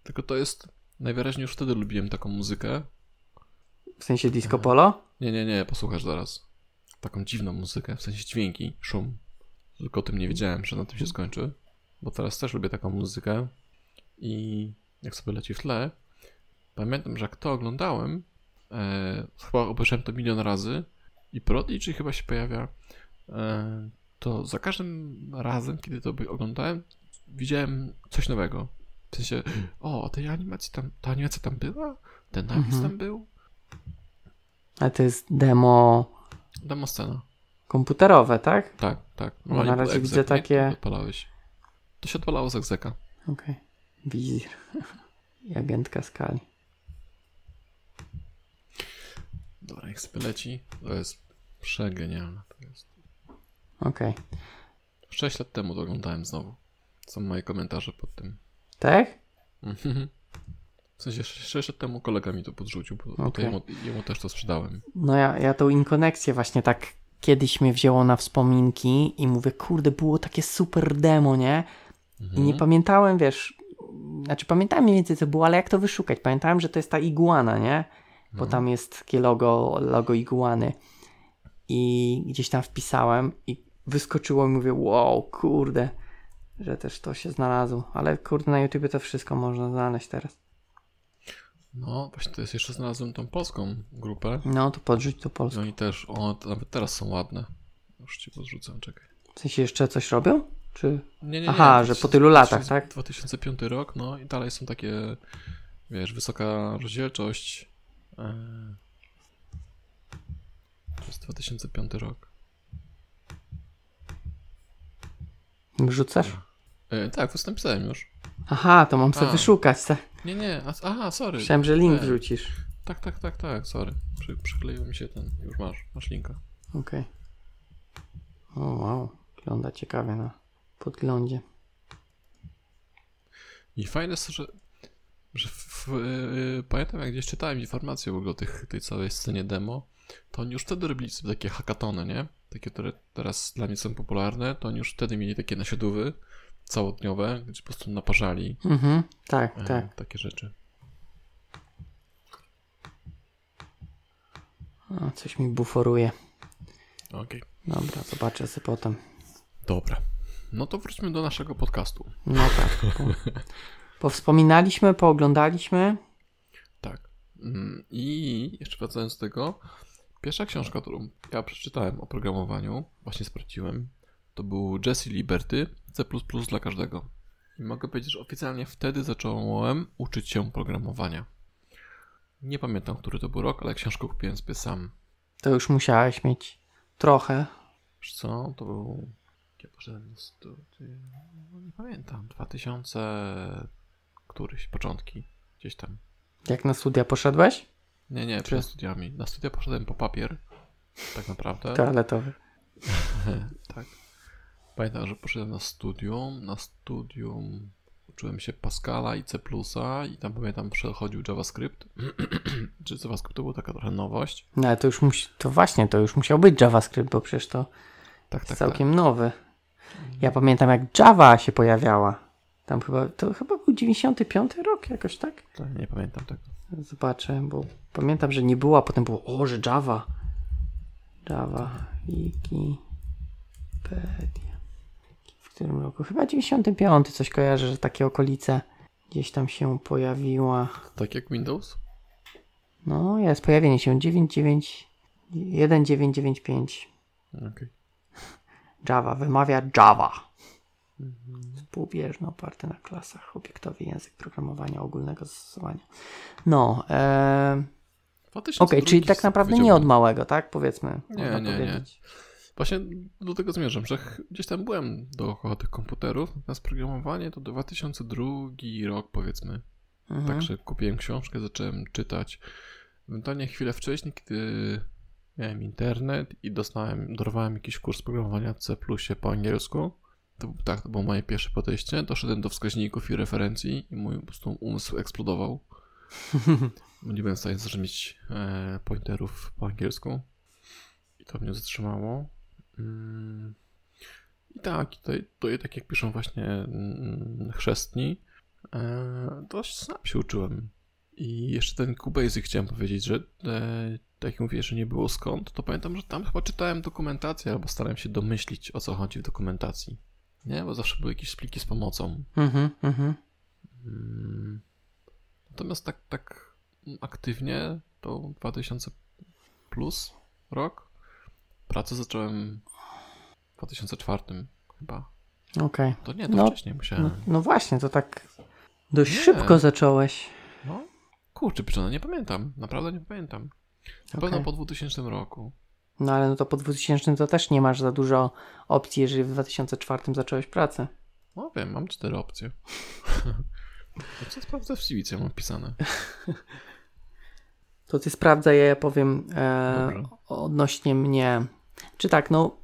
Tylko to jest. Najwyraźniej już wtedy lubiłem taką muzykę. W sensie disco polo. Nie, nie, nie, posłuchasz zaraz. Taką dziwną muzykę, w sensie dźwięki, szum. Tylko o tym nie wiedziałem, że na tym się skończy. Bo teraz też lubię taką muzykę. I jak sobie leci w tle, pamiętam, że jak to oglądałem, e, chyba obejrzałem to milion razy i Prodigy chyba się pojawia, e, to za każdym razem, kiedy to oglądałem, widziałem coś nowego. W sensie, o, a tej animacji tam, ta animacja tam była? Ten napis Mhm. tam był? Ale to jest demo Demo scena. komputerowe, tak? Tak, tak. No, na razie egzek, widzę takie- To odpalałeś. To się odpalało z egzeka. Okej. Wizir. I agentka skali. Dobra, jak sobie leci, to jest przegenialne. To jest. Okej. 6 lat temu to oglądałem znowu. Są moje komentarze pod tym. Tak? Mhm. W sensie 6 lat temu kolega mi to podrzucił, bo, bo to jemu, jemu też to sprzedałem. No ja, ja tą inkoneksję właśnie tak kiedyś mnie wzięło na wspominki i mówię, kurde, było takie super demo, nie? I Mhm. nie pamiętałem, wiesz, znaczy pamiętałem mniej więcej co było, ale jak to wyszukać? Pamiętałem, że to jest ta iguana, nie? Bo No. tam jest takie logo, logo iguany. I gdzieś tam wpisałem i wyskoczyło i mówię, wow, kurde, że też to się znalazło. Ale kurde, na YouTubie to wszystko można znaleźć teraz. No, właśnie to jest jeszcze znalazłem tą polską grupę. No, to podrzuć to I polskie. oni też, one nawet teraz są ładne. Już ci podrzucam, czekaj. W sensie jeszcze coś robią? Czy... Nie, nie, Aha, nie, że po 2000 tylu latach, tak? 2005 rok, no i dalej są takie, wiesz, wysoka rozdzielczość. Eee, To jest 2005 rok. Wrzucasz? E, tak, to napisałem już. Aha, to mam sobie wyszukać. tak? Nie, nie, a, aha, sorry. Myślałem, że link Nie. wrzucisz. Tak, tak, tak, tak, sorry. Przy, przykleił mi się ten, już masz, masz linka. Okej. O wow, wygląda ciekawie na podglądzie. I fajne jest że, że w, w, yy, pamiętam jak gdzieś czytałem informacje w ogóle o tych, tej całej scenie demo, to oni już wtedy robili sobie takie hackatony, nie? Takie, które teraz dla mnie są popularne, to oni już wtedy mieli takie nasiadówy całodniowe, gdzie po prostu naparzali Mhm, tak, e, tak. takie rzeczy. O, coś mi buforuje. Okej. Dobra, zobaczę sobie potem. Dobra. No to wróćmy do naszego podcastu. No tak. Po, powspominaliśmy, pooglądaliśmy. Tak. Mm, I jeszcze wracając do tego, pierwsza książka, którą ja przeczytałem o programowaniu, właśnie sprawdziłem, to był Jesse Liberty C++ dla każdego. I mogę powiedzieć, że oficjalnie wtedy zacząłem uczyć się programowania. Nie pamiętam, który to był rok, ale książkę kupiłem sobie sam. To już musiałeś mieć trochę. Wiesz co, to był... Ja poszedłem studia... No nie pamiętam. 2000... Któryś, początki. Gdzieś tam. Jak na studia poszedłeś? Nie, nie, Czy- przed studiami. Na studia poszedłem po papier. Tak naprawdę. Toaletowy. tak. Pamiętam, że poszedłem na studium. Na studium uczyłem się Pascala i C++ i tam pamiętam przechodził JavaScript. Czy JavaScript to była taka trochę nowość. No ale to już musi, to właśnie, to już musiał być JavaScript, bo przecież to Tak, jest tak, całkiem nowy. Ja pamiętam jak Java się pojawiała. Tam chyba, to chyba był 95 rok jakoś tak? tak. tak. Nie pamiętam tego. Zobaczę, bo pamiętam, że nie było, a potem było, o, że Java. Java, Wikipedia. Którym roku? Chyba 95, coś kojarzę, że takie okolice gdzieś tam się pojawiła. Tak jak Windows? No, jest pojawienie się 99 1995. Okej. Java, wymawia Java. Współbieżny, oparty na klasach, obiektowy język programowania ogólnego zastosowania. No, e, 2002 okej, czyli tak naprawdę nie od małego, tak? Powiedzmy. Nie, nie, nie. Właśnie do tego zmierzam, że gdzieś tam byłem dookoła tych komputerów, natomiast programowanie to 2002 rok powiedzmy. Mhm. Także kupiłem książkę, zacząłem czytać. Ewentualnie chwilę wcześniej, kiedy miałem internet i dostałem, dorwałem jakiś kurs programowania C po angielsku. To, tak, to było moje pierwsze podejście. Doszedłem do wskaźników i referencji i mój po prostu umysł eksplodował. Nie byłem w stanie zrozumieć e, pointerów po angielsku. I to mnie zatrzymało. Mm. I tak, tutaj, tutaj tak jak piszą właśnie mm, chrzestni, e, dość sam się uczyłem. I jeszcze ten QBasic chciałem powiedzieć, że e, tak jak mówię, że nie było skąd, to pamiętam, że tam chyba czytałem dokumentację albo starałem się domyślić, o co chodzi w dokumentacji. Nie, bo zawsze były jakieś pliki z pomocą. Mhm, mhm. Mm. Natomiast tak, tak aktywnie to 2000 plus rok. Pracę zacząłem w 2004 chyba. Okej. To nie, to No, wcześniej musiałem. No, no właśnie, to tak dość Nie. szybko zacząłeś. No, kurczę, pieczone, nie pamiętam. Naprawdę nie pamiętam. Na Okej. pewno po 2000 roku. No ale no to po 2000 to też nie masz za dużo opcji, jeżeli w 2004 zacząłeś pracę. No wiem, mam cztery opcje. To co sprawdzę w CV, co ja mam pisane. To ty sprawdzaj, ja powiem e, odnośnie mnie. Czy tak, no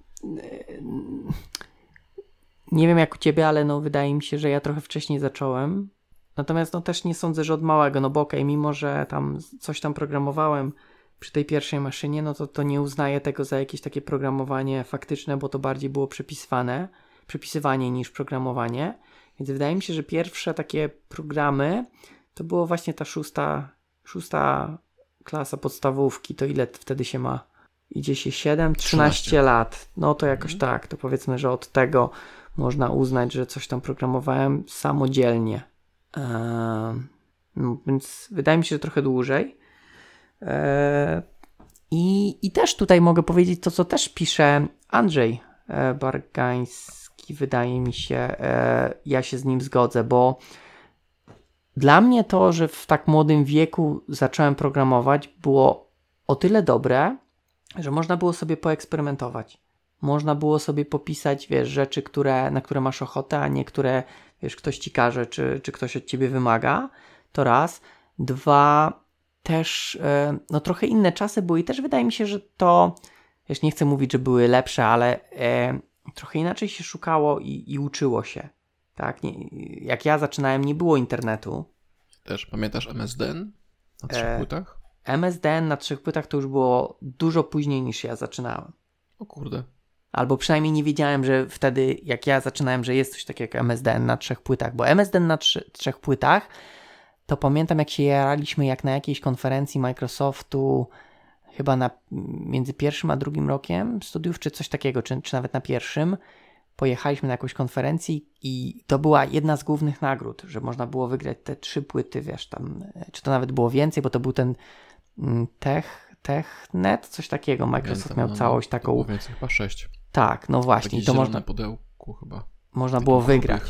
nie wiem jak u ciebie, ale no wydaje mi się, że ja trochę wcześniej zacząłem. Natomiast no też nie sądzę, że od małego, no bo okej, mimo że tam coś tam programowałem przy tej pierwszej maszynie, no to to nie uznaję tego za jakieś takie programowanie faktyczne, bo to bardziej było przepisywane, przepisywanie niż programowanie. Więc wydaje mi się, że pierwsze takie programy to było właśnie ta szósta, szósta klasa podstawówki, to ile wtedy się ma? Idzie się 7, 13 13. lat. No to jakoś tak, to powiedzmy, że od tego można uznać, że coś tam programowałem samodzielnie. Ehm, no, więc wydaje mi się, że trochę dłużej. Eee, i, I też tutaj mogę powiedzieć to, co też pisze Andrzej e, Bargański, wydaje mi się. E, ja się z nim zgodzę, bo dla mnie to, że w tak młodym wieku zacząłem programować, było o tyle dobre, że można było sobie poeksperymentować. Można było sobie popisać, wiesz, rzeczy, które, na które masz ochotę, a nie które, wiesz, ktoś ci każe, czy, czy ktoś od ciebie wymaga. To raz. Dwa, też, e, no trochę inne czasy były i też wydaje mi się, że to, wiesz, nie chcę mówić, że były lepsze, ale e, trochę inaczej się szukało i, i uczyło się. Tak, nie, jak ja zaczynałem, nie było internetu. Też pamiętasz MSDN na trzech E, płytach? MSDN na trzech płytach to już było dużo później niż ja zaczynałem. O kurde. Albo przynajmniej nie wiedziałem, że wtedy, jak ja zaczynałem, że jest coś takiego jak MSDN na trzech płytach. Bo MSDN na trzy, trzech płytach, to pamiętam, jak się jaraliśmy, jak na jakiejś konferencji Microsoftu, chyba na, między pierwszym a drugim rokiem studiów, czy coś takiego, czy, czy nawet na pierwszym, pojechaliśmy na jakąś konferencję i to była jedna z głównych nagród, że można było wygrać te trzy płyty, wiesz, tam, czy to nawet było więcej, bo to był ten Tech, TechNet, coś takiego. Microsoft Pamiętam, miał no, całość taką. było więcej, chyba sześć. Tak, no właśnie, Takie to można, pudełku chyba. można było grubych- wygrać.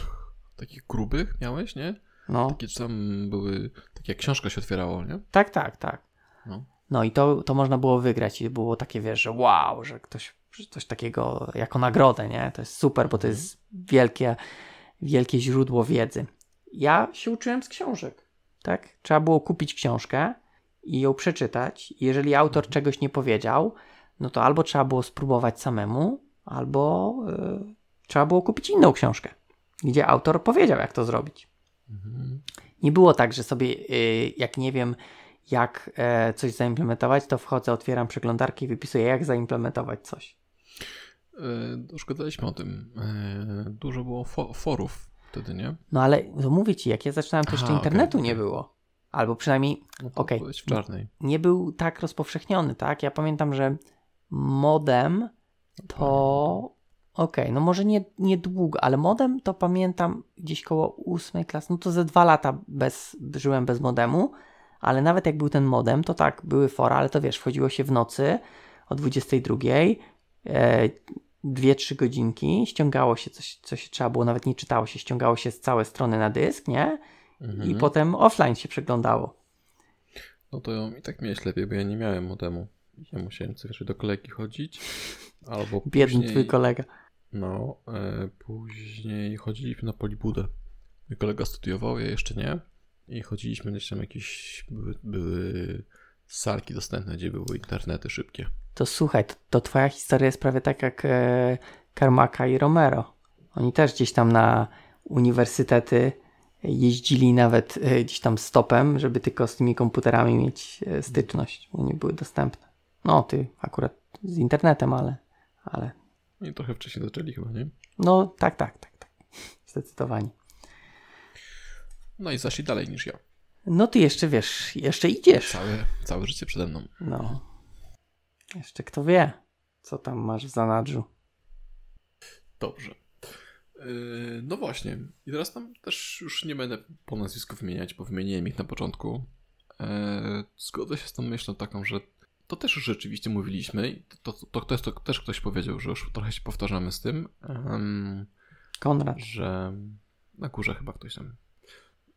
Takich grubych miałeś, nie? No, Takie czy tam były, takie jak książka się otwierało, nie? tak, tak, tak. No. No i to, to można było wygrać i było takie, wiesz, że wow, że ktoś coś takiego jako nagrodę, nie? To jest super, bo to jest wielkie, wielkie źródło wiedzy. Ja się uczyłem z książek, tak? Trzeba było kupić książkę i ją przeczytać. Jeżeli autor czegoś nie powiedział, no to albo trzeba było spróbować samemu, albo y, trzeba było kupić inną książkę, gdzie autor powiedział, jak to zrobić. Mhm. Nie było tak, że sobie, y, jak nie wiem, jak e, coś zaimplementować, to wchodzę, otwieram przeglądarkę i wypisuję, jak zaimplementować coś. E, Już gadaliśmy o tym. E, Dużo było fo- forów wtedy, nie? No ale to mówię ci, jak ja zaczynałem, to jeszcze internetu okej, nie było. Albo przynajmniej No Okej. nie był tak rozpowszechniony, tak? Ja pamiętam, że modem to. Okej, no może nie, nie długo, ale modem to pamiętam gdzieś koło ósmej klasy. No to ze dwa lata bez, żyłem bez modemu, ale nawet jak był ten modem, to tak, były fora, ale to wiesz, wchodziło się w nocy o 22, e, dwie, trzy godzinki, ściągało się coś, co się trzeba było, nawet nie czytało się, ściągało się z całe strony na dysk, nie? Mhm. I potem offline się przeglądało. No to i tak miałeś lepiej, bo ja nie miałem modemu. Ja musiałem co do kolegi chodzić. Albo Biedny później, twój kolega. No, e, później chodziliśmy na polibudę. Mój kolega studiował, ja jeszcze nie. I chodziliśmy gdzieś tam jakieś były, były salki dostępne, gdzie były internety szybkie. To słuchaj, to, to twoja historia jest prawie tak jak e, Karmaka i Romero. Oni też gdzieś tam na uniwersytety jeździli nawet e, gdzieś tam stopem, żeby tylko z tymi komputerami mieć e, styczność, bo nie były dostępne. No, ty akurat z internetem, ale, ale No I trochę wcześniej zaczęli chyba, nie? no tak, tak, tak, tak. Zdecydowanie. No i zaszli dalej niż ja. No ty jeszcze wiesz, jeszcze idziesz. Całe, całe życie przede mną. No. Jeszcze kto wie, co tam masz w zanadrzu. Dobrze. Yy, No właśnie. I teraz tam też już nie będę po nazwisku wymieniać, bo wymieniłem ich na początku. Yy, Zgodzę się z tą myślą taką, że to też już rzeczywiście mówiliśmy. i To, to, to, to, też ktoś powiedział, że już trochę się powtarzamy z tym, em, Konrad. że na górze chyba ktoś tam,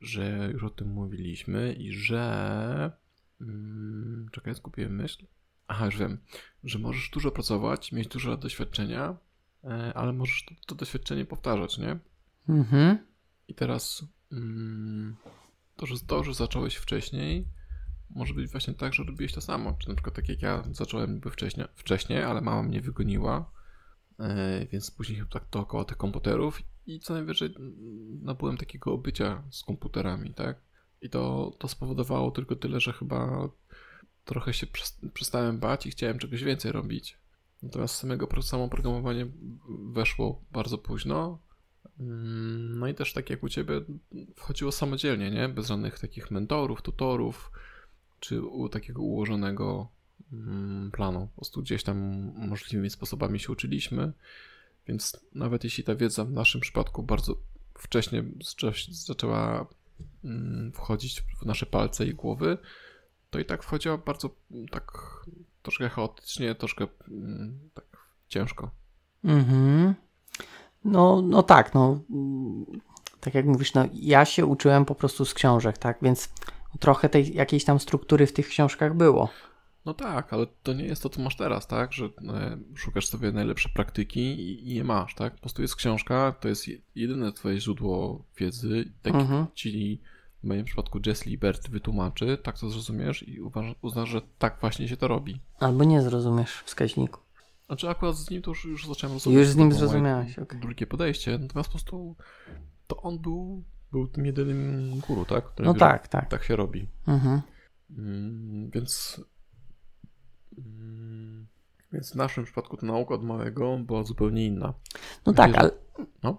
że już o tym mówiliśmy i że. Mm, czekaj, zgubiłem myśl. Aha, już wiem, że możesz dużo pracować, mieć dużo doświadczenia, ale możesz to, to doświadczenie powtarzać, nie? Mhm. I teraz mm, to, że to, że zacząłeś wcześniej, może być właśnie tak, że robiłeś to samo. Czy na przykład tak jak ja zacząłem niby wcześniej, wcześniej ale mama mnie wygoniła, e, więc później chyba tak dookoła tych komputerów i co najwyżej mm, nabyłem takiego obycia z komputerami, tak? I to, to spowodowało tylko tyle, że chyba trochę się przes- przestałem bać i chciałem czegoś więcej robić. Natomiast samego samo programowanie weszło bardzo późno. Mm, No i też tak jak u ciebie wchodziło samodzielnie, nie? Bez żadnych takich mentorów, tutorów, czy u takiego ułożonego mm, planu. Po prostu gdzieś tam możliwymi sposobami się uczyliśmy. Więc nawet jeśli ta wiedza w naszym przypadku bardzo wcześnie zaczę- zaczęła mm, wchodzić w nasze palce i głowy, to i tak wchodziła bardzo mm, tak troszkę chaotycznie, troszkę mm, tak ciężko. Mhm. No, no tak, no. mm, Tak jak mówisz, no ja się uczyłem po prostu z książek, tak? Więc trochę tej jakiejś tam struktury w tych książkach było. No tak, ale to nie jest to, co masz teraz, tak? Że e, szukasz sobie najlepsze praktyki i, i je masz, tak? Po prostu jest książka, to jest je- jedyne twoje źródło wiedzy. Tak Mhm. ci w moim przypadku Jess Libert wytłumaczy, tak to zrozumiesz i uważa, uznasz, że tak właśnie się to robi. Albo nie zrozumiesz wskaźniku. Znaczy akurat z nim to już, już zacząłem rozumieć. Już z nim zrozumiałeś, okej. Drugie podejście, natomiast po prostu to on był, był tym jedynym guru, tak? Który No mówi, tak, tak. Tak się robi. Mhm. Mm, więc. Mm, więc w naszym przypadku ta nauka od małego była zupełnie inna. No tak, Wiesz, ale. no.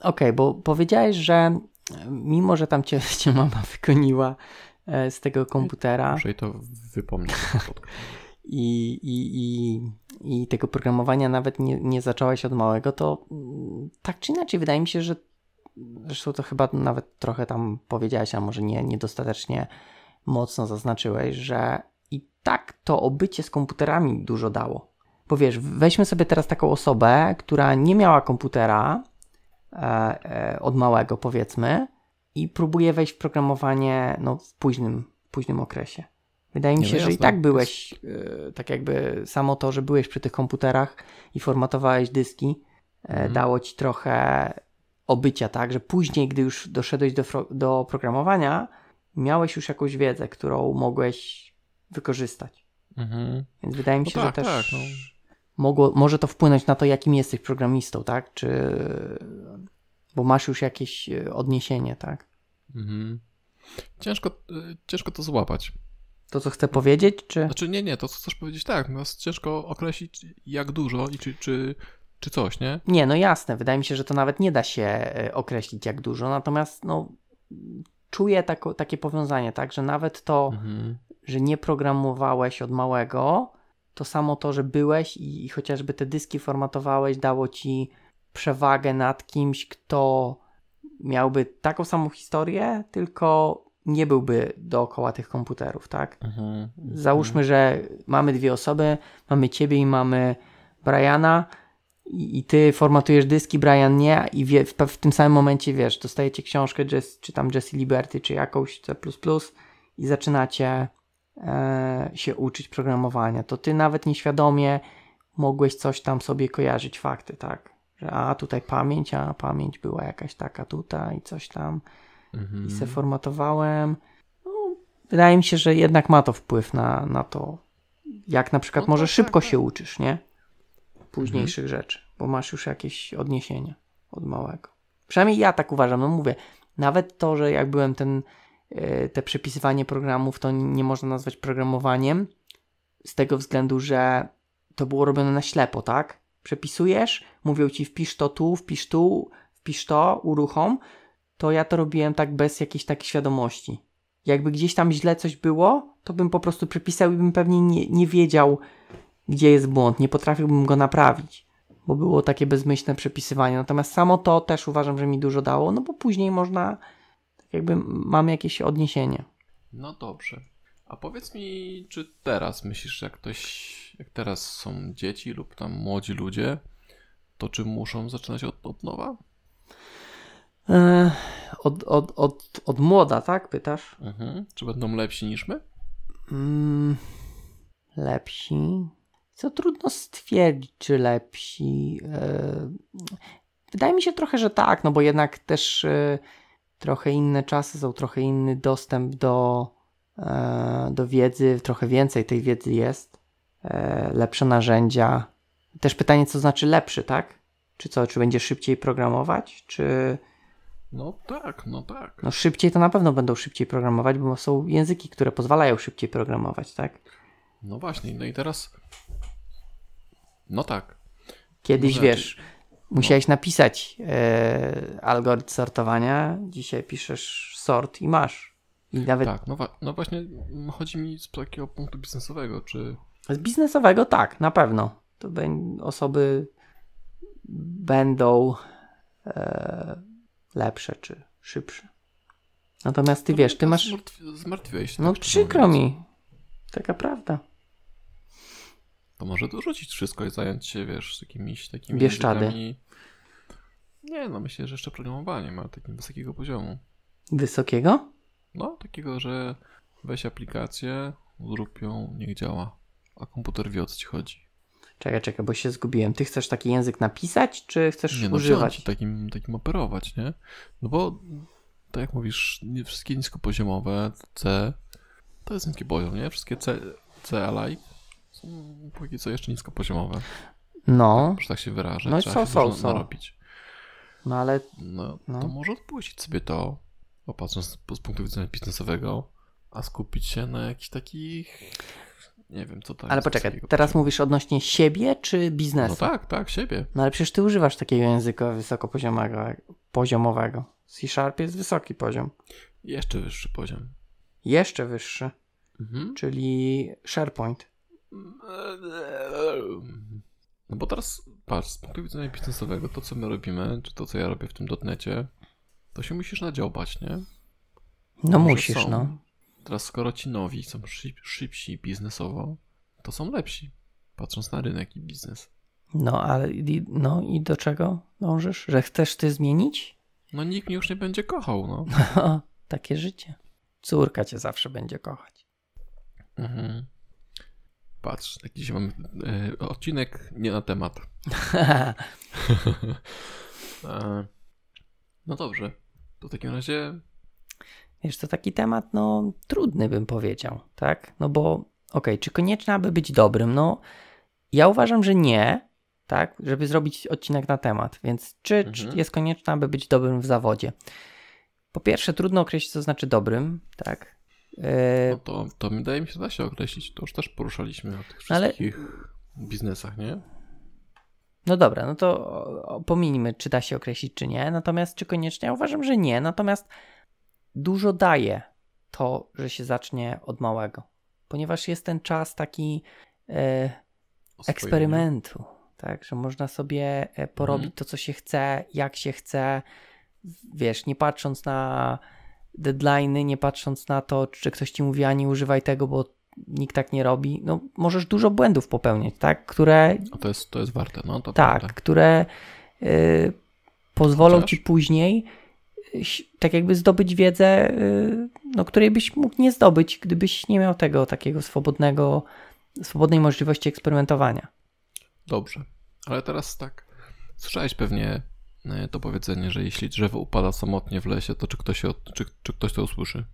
Okej, bo powiedziałeś, że mimo, że tam cię, cię mama wykoniła e, z tego komputera Muszę jej to wypomnieć. i, i, i, i tego programowania nawet nie, nie zacząłeś od małego, to mm, tak czy inaczej wydaje mi się, że zresztą to chyba nawet trochę tam powiedziałeś, a może nie, niedostatecznie mocno zaznaczyłeś, że i tak to obycie z komputerami dużo dało. Bo wiesz, weźmy sobie teraz taką osobę, która nie miała komputera od małego, powiedzmy, i próbuje wejść w programowanie no, w późnym, późnym okresie. Wydaje mi Nie, się, no że i tak byłeś, e, tak jakby samo to, że byłeś przy tych komputerach i formatowałeś dyski, e, Mhm. dało ci trochę obycia, tak, że później, gdy już doszedłeś do, do programowania, miałeś już jakąś wiedzę, którą mogłeś wykorzystać. Mhm. Więc wydaje mi No się, tak, że też tak, no. Mogło, może to wpłynąć na to, jakim jesteś programistą, tak? Czy, bo masz już jakieś e, odniesienie, tak? Mhm. Ciężko, y, ciężko to złapać. To, co chcę powiedzieć, czy... Znaczy nie, nie, to co chcesz powiedzieć tak, natomiast ciężko określić jak dużo i czy, czy, czy coś, nie? Nie, no jasne, wydaje mi się, że to nawet nie da się e, określić jak dużo, natomiast no czuję tako, takie powiązanie, tak, że nawet to, Mhm. że nie programowałeś od małego, to samo to, że byłeś i, i chociażby te dyski formatowałeś, dało ci przewagę nad kimś, kto miałby taką samą historię, tylko nie byłby dookoła tych komputerów, tak? Mhm. Załóżmy, że mamy dwie osoby, mamy ciebie i mamy Briana i, i ty formatujesz dyski, Brian nie i wie, w, w tym samym momencie wiesz, dostajecie książkę Jess, czy tam Jessie Liberty, czy jakąś C++ i zaczynacie się uczyć programowania, to ty nawet nieświadomie mogłeś coś tam sobie kojarzyć fakty, tak? Że a tutaj pamięć, a pamięć była jakaś taka tutaj, coś tam Mhm. i se formatowałem. No, wydaje mi się, że jednak ma to wpływ na, na to, jak na przykład No może tak, szybko tak, się tak. uczysz, nie? Późniejszych rzeczy, bo masz już jakieś odniesienia od małego. Przynajmniej ja tak uważam, no mówię, nawet to, że jak byłem ten, e, te przepisywanie programów, to nie można nazwać programowaniem, z tego względu, że to było robione na ślepo, tak? Przepisujesz, mówią ci wpisz to tu, wpisz tu, wpisz to, uruchom, to ja to robiłem tak bez jakiejś takiej świadomości. Jakby gdzieś tam źle coś było, to bym po prostu przepisał i bym pewnie nie, nie wiedział, gdzie jest błąd, nie potrafiłbym go naprawić, bo było takie bezmyślne przepisywanie. Natomiast samo to też uważam, że mi dużo dało, no bo później można, jakby mamy jakieś odniesienie. No dobrze. A powiedz mi, czy teraz myślisz, jak ktoś, jak teraz są dzieci lub tam młodzi ludzie, to czy muszą zaczynać od, od nowa? Eee, od, od, od, od młoda, tak? Pytasz? Mhm. Czy będą lepsi niż my? Mm, lepsi. Co trudno stwierdzić, czy lepsi. E, Wydaje mi się trochę, że tak, no bo jednak też e, trochę inne czasy są, trochę inny dostęp do, e, do wiedzy, trochę więcej tej wiedzy jest. E, Lepsze narzędzia. Też pytanie, co znaczy lepszy, tak? Czy co, czy będzie szybciej programować, czy. No tak, no tak. No szybciej to na pewno będą szybciej programować, bo są języki, które pozwalają szybciej programować, tak? No właśnie, no i teraz. No tak. Kiedyś Może- wiesz, musiałeś napisać e, algorytm sortowania, dzisiaj piszesz sort i masz. I nawet Tak, no, no właśnie mm, chodzi mi z takiego punktu biznesowego, czy. z biznesowego tak, na pewno. To osoby będą e, lepsze czy szybsze. Natomiast ty No wiesz, ty mnie masz. Zmartwi- zmartwiłeś się. No tak przykro mi. Taka prawda. To może dorzucić wszystko i zająć się, wiesz, jakimiś takimi Bieszczady. językami. Nie, no myślę, że jeszcze programowanie ma takiego wysokiego poziomu. Wysokiego? No, takiego, że weź aplikację, zrób ją, niech działa. A komputer wie o co ci chodzi. Czekaj, czekaj, bo się zgubiłem. Ty chcesz taki język napisać, czy chcesz Nie no, używać? takim, takim operować, nie? No bo, tak jak mówisz, nie wszystkie niskopoziomowe C to jest niski poziom, nie? Wszystkie C, C alike są póki co jeszcze niskopoziomowe. No, Że tak się wyrażę. No i Trzeba są, są, narobić. no ale No, No. to może odpuścić sobie to, popatrząc z punktu widzenia biznesowego, a skupić się na jakichś takich, nie wiem, co to Ale poczekaj, teraz poziomu. mówisz odnośnie siebie czy biznesu? No tak, tak, siebie. No ale przecież ty używasz takiego języka wysokopoziomowego. Poziomowego. C-Sharp jest wysoki poziom. Jeszcze wyższy poziom. Jeszcze wyższy, Mhm. czyli SharePoint. No bo teraz, patrz, z punktu widzenia biznesowego, to co my robimy, czy to co ja robię w tym dotnecie, to się musisz nadziobać, nie? No Może musisz, są. no. Teraz skoro ci nowi są szyb, szybsi biznesowo, to są lepsi, patrząc na rynek i biznes. No ale i- no i do czego dążysz? Że chcesz ty zmienić? No nikt mnie już nie będzie kochał, no. Takie życie. Córka cię zawsze będzie kochać. Mhm. Patrz, jakiś mam e, odcinek nie na temat. E, no dobrze, to w takim razie Wiesz, to taki temat, no, trudny bym powiedział, tak? No bo, okej, czy koniecznie, aby być dobrym? No, Ja uważam, że nie, tak, żeby zrobić odcinek na temat, więc czy, Mhm. czy jest konieczne, aby być dobrym w zawodzie? Po pierwsze, trudno określić, co znaczy dobrym, tak. E, No to, to wydaje mi się, da się określić. To już też poruszaliśmy o tych Ale- wszystkich biznesach, nie? No dobra, no to pominijmy, czy da się określić, czy nie. Natomiast czy koniecznie? Ja uważam, że nie. Natomiast dużo daje to, że się zacznie od małego, ponieważ jest ten czas taki e, eksperymentu, tak, że można sobie e, porobić Mhm. to, co się chce, jak się chce, wiesz, nie patrząc na deadline'y, nie patrząc na to, czy ktoś ci mówi, a nie używaj tego, bo nikt tak nie robi. No, możesz dużo błędów popełniać, tak, które A to jest, to jest warte, no to tak, prawda. które y, pozwolą Chociaż? ci później y, tak jakby zdobyć wiedzę, y, no, której byś mógł nie zdobyć, gdybyś nie miał tego takiego swobodnego, swobodnej możliwości eksperymentowania. Dobrze. Ale teraz tak. Słyszałeś pewnie to powiedzenie, że jeśli drzewo upada samotnie w lesie, to czy ktoś, się, czy, czy ktoś to usłyszy?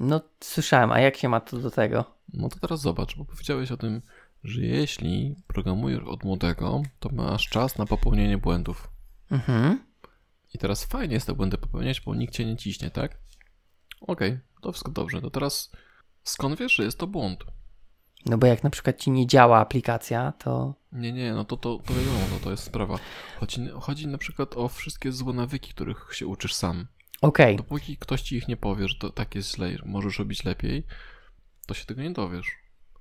No, słyszałem, a jak się ma to do tego? No to teraz zobacz, bo powiedziałeś o tym, że jeśli programujesz od młodego, to masz czas na popełnienie błędów. Mhm. I teraz fajnie jest te błędy popełniać, bo nikt cię nie ciśnie, tak? Okej, to wszystko dobrze. To teraz skąd wiesz, że jest to błąd? No bo jak na przykład ci nie działa aplikacja, to Nie, nie, no to, to, to wiadomo, to, to jest sprawa. Chodzi, chodzi na przykład o wszystkie złe nawyki, których się uczysz sam. okej, Dopóki ktoś ci ich nie powie, że to tak jest źle, że możesz robić lepiej, to się tego nie dowiesz.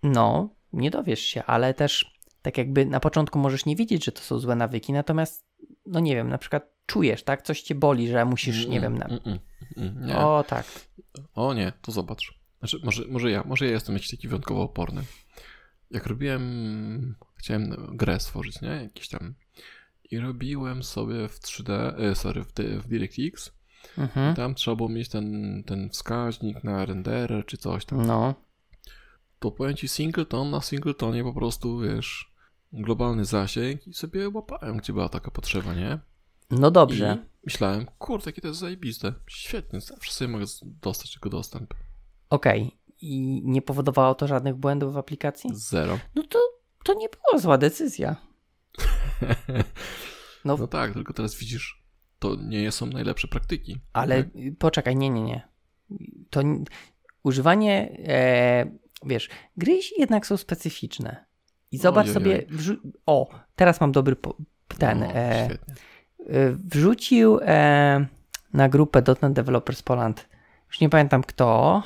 no, nie dowiesz się, ale też tak jakby na początku możesz nie wiedzieć, że to są złe nawyki, natomiast, no nie wiem, na przykład czujesz, tak, coś cię boli, że musisz, nie wiem, na... Mm, mm, mm, nie. O. O, tak. nie, to zobacz. Znaczy, może, może ja, może ja jestem jakiś taki wyjątkowo oporny. Jak robiłem, chciałem grę stworzyć, nie? Jakiś tam. I robiłem sobie w 3D, e, sorry, w, w DirectX. Mhm. Tam trzeba było mieć ten, ten wskaźnik na renderer czy coś tam. No, to powiem ci singleton na singletonie po prostu, wiesz, globalny zasięg i sobie łapałem, gdzie była taka potrzeba, nie? no dobrze. I myślałem, kurde, jakie to jest zajebiste. Świetnie, zawsze sobie mogę dostać tego dostęp. Okej. I nie powodowało to żadnych błędów w aplikacji? Zero. No to, to nie była zła decyzja. No, No tak, tylko teraz widzisz, to nie są najlepsze praktyki. ale Tak? y, poczekaj, nie, nie, nie. To używanie, e, wiesz, gry jednak są specyficzne. I zobacz sobie, o, teraz mam dobry ten, No, e, e, wrzucił e, na grupę .NET Developers Poland, już nie pamiętam kto,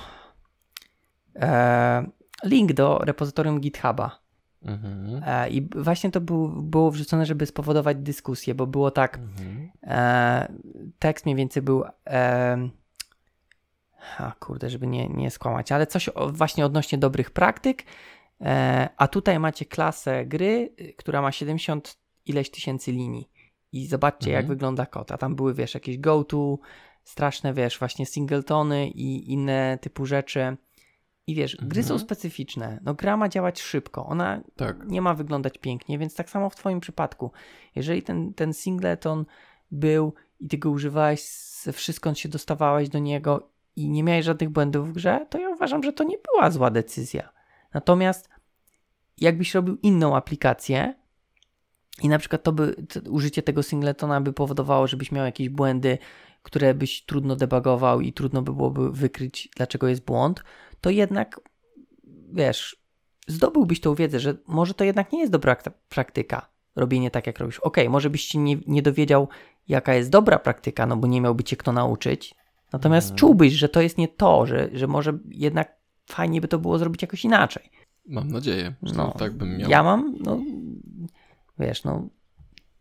link do repozytorium GitHuba. Mhm. E, I właśnie to był, było wrzucone, żeby spowodować dyskusję, bo było tak, Mhm. e, tekst mniej więcej był, e, a kurde, żeby nie, nie skłamać, ale coś właśnie odnośnie dobrych praktyk, e, a tutaj macie klasę gry, która ma 70 ileś tysięcy linii i zobaczcie jak Mhm. wygląda kod, a tam były wiesz, jakieś go-to, straszne wiesz, właśnie singletony i inne typu rzeczy. I wiesz, gry są Mhm. specyficzne. No gra ma działać szybko. Ona Tak. nie ma wyglądać pięknie, więc tak samo w Twoim przypadku. Jeżeli ten, ten singleton był i Ty go używałeś, ze wszystkąd się dostawałeś do niego i nie miałeś żadnych błędów w grze, to ja uważam, że to nie była zła decyzja. Natomiast jakbyś robił inną aplikację i na przykład to by, użycie tego singletona by powodowało, żebyś miał jakieś błędy, które byś trudno debugował i trudno by byłoby wykryć, dlaczego jest błąd, to jednak, wiesz, zdobyłbyś tą wiedzę, że może to jednak nie jest dobra ak- praktyka, robienie tak, jak robisz. Okej, może byś się nie, nie dowiedział, jaka jest dobra praktyka, no bo nie miałby cię kto nauczyć, natomiast Mhm. czułbyś, że to jest nie to, że, że może jednak fajnie by to było zrobić jakoś inaczej. Mam nadzieję, że No, tak bym miał. Ja mam, no, wiesz, no,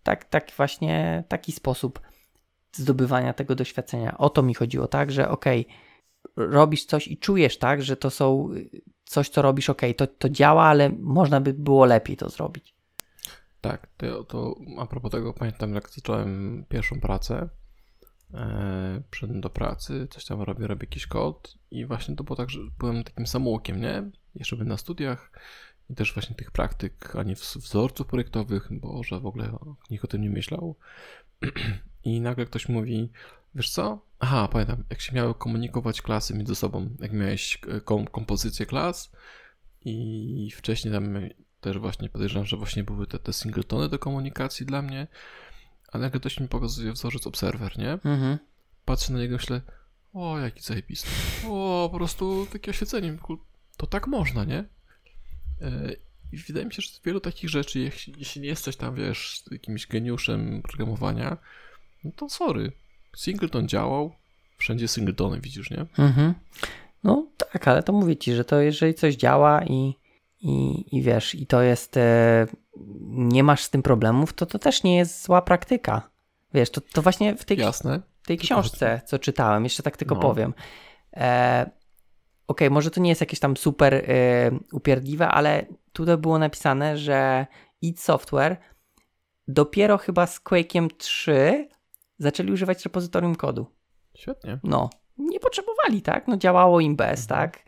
tak, tak właśnie, taki sposób zdobywania tego doświadczenia. O to mi chodziło, tak, że okej, robisz coś i czujesz, tak, że to są coś, co robisz, okej, to, to działa, ale można by było lepiej to zrobić. Tak, to, to a propos tego, pamiętam jak zacząłem pierwszą pracę, e, przyszedłem do pracy, coś tam robię, robię jakiś kod i właśnie to było tak, że byłem takim samoukiem, nie? Jeszcze byłem na studiach i też właśnie tych praktyk, ani w- wzorców projektowych, bo że w ogóle nikt o tym nie myślał. I nagle ktoś mówi, wiesz co? Aha, pamiętam, jak się miały komunikować klasy między sobą, jak miałeś e, kom- kompozycję klas i wcześniej tam te też właśnie podejrzewam, że właśnie były te, te singletony do komunikacji dla mnie, ale jak ktoś mi pokazuje wzorzec Observer, nie? Mhm. Patrzę na niego i myślę, o, jaki zajebisty. O, po prostu takie oświecenie. To tak można, nie? E, I wydaje mi się, że wielu takich rzeczy, jeśli, jeśli nie jesteś tam, wiesz, jakimś geniuszem programowania, no to sorry. Singleton działał, wszędzie singletony widzisz, nie? Mhm. No tak, ale to mówię ci, że to jeżeli coś działa i, i, i wiesz, i to jest, e, nie masz z tym problemów, to to też nie jest zła praktyka. Wiesz, to, to właśnie w tej, Jasne. tej książce, co czytałem, jeszcze tak tylko No. powiem. E, Okej, może to nie jest jakieś tam super e, upierdliwe, ale tutaj było napisane, że id Software dopiero chyba z Quake'iem 3 zaczęli używać repozytorium kodu. Świetnie. No, nie potrzebowali, tak? No działało im bez, Mhm. tak?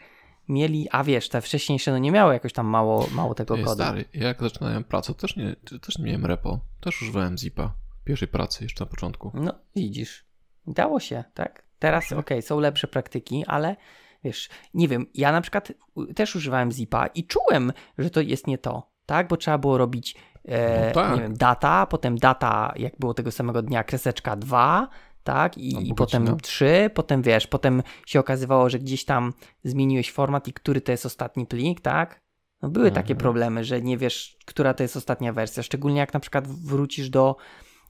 Mieli, a wiesz, te wcześniejsze no nie miały jakoś tam mało, mało tego Ej, kodu. stary, jak zaczynałem pracę, też nie, też nie miałem repo. Też używałem zipa w pierwszej pracy, jeszcze na początku. No, widzisz. Dało się, tak? Teraz, Tak. okej, są lepsze praktyki, ale wiesz, nie wiem, ja na przykład też używałem zipa i czułem, że to jest nie to, tak? Bo trzeba było robić, e, No tak. nie wiem, data, potem data, jak było tego samego dnia, kreseczka 2, tak? I, Albo i potem godzina. 3, potem wiesz, potem się okazywało, że gdzieś tam zmieniłeś format i który to jest ostatni plik, tak? No były Mhm. takie problemy, że nie wiesz, która to jest ostatnia wersja, szczególnie jak na przykład wrócisz do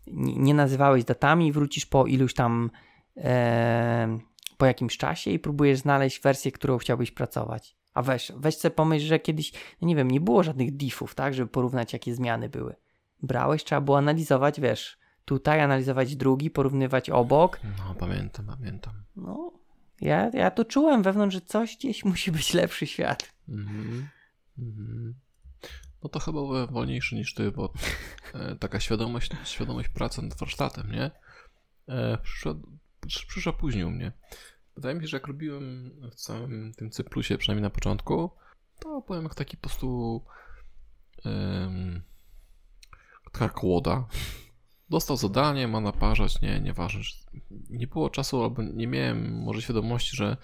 nie, nie nazywałeś datami, wrócisz po iluś tam e, po jakimś czasie i próbujesz znaleźć wersję, którą chciałbyś pracować. A weź, weź sobie pomyśl, że kiedyś, no nie wiem, nie było żadnych diffów, tak, żeby porównać, jakie zmiany były. Brałeś, trzeba było analizować, wiesz, tutaj analizować drugi, porównywać obok. No, pamiętam, pamiętam. No, ja, ja to czułem wewnątrz, że coś gdzieś musi być lepszy świat. Mhm. Mhm. No to chyba byłem wolniejszy niż ty, bo e, taka świadomość, świadomość pracy nad warsztatem, nie? E, przyszła, przysz- przyszła później u mnie. Wydaje mi się, że jak robiłem w całym tym Cyprusie, przynajmniej na początku, to byłem jak taki po prostu taka kłoda. Dostał zadanie, ma naparzać, nie, nieważne. Nie było czasu albo nie miałem może świadomości, że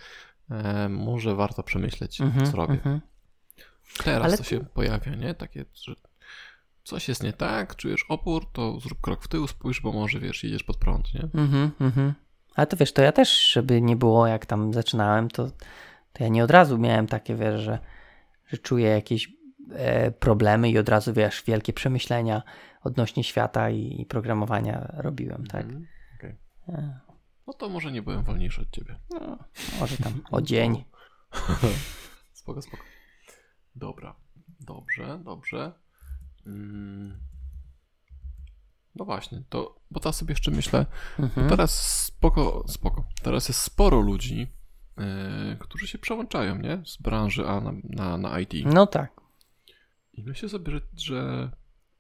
e, może warto przemyśleć, co robię. mhm. Teraz Ale to ty- się pojawia, nie? Takie, że coś jest nie tak, czujesz opór, to zrób krok w tył, spójrz, bo może, wiesz, idziesz pod prąd, nie? Mhm, mhm. Ale to wiesz, to ja też, żeby nie było jak tam zaczynałem, to, to ja nie od razu miałem takie, wiesz, że, że czuję jakieś e, problemy i od razu, wiesz, wielkie przemyślenia odnośnie świata i, i programowania robiłem, tak? Okej. E, No to może nie byłem wolniejszy od ciebie. no, może tam o dzień. spoko, spoko. Dobra, dobrze, dobrze. Mm. No właśnie, to, bo teraz sobie jeszcze myślę, Mhm. teraz spoko, spoko, teraz jest sporo ludzi, yy, którzy się przełączają, nie? Z branży A na, na, na IT. No tak. I myślę sobie, że, że,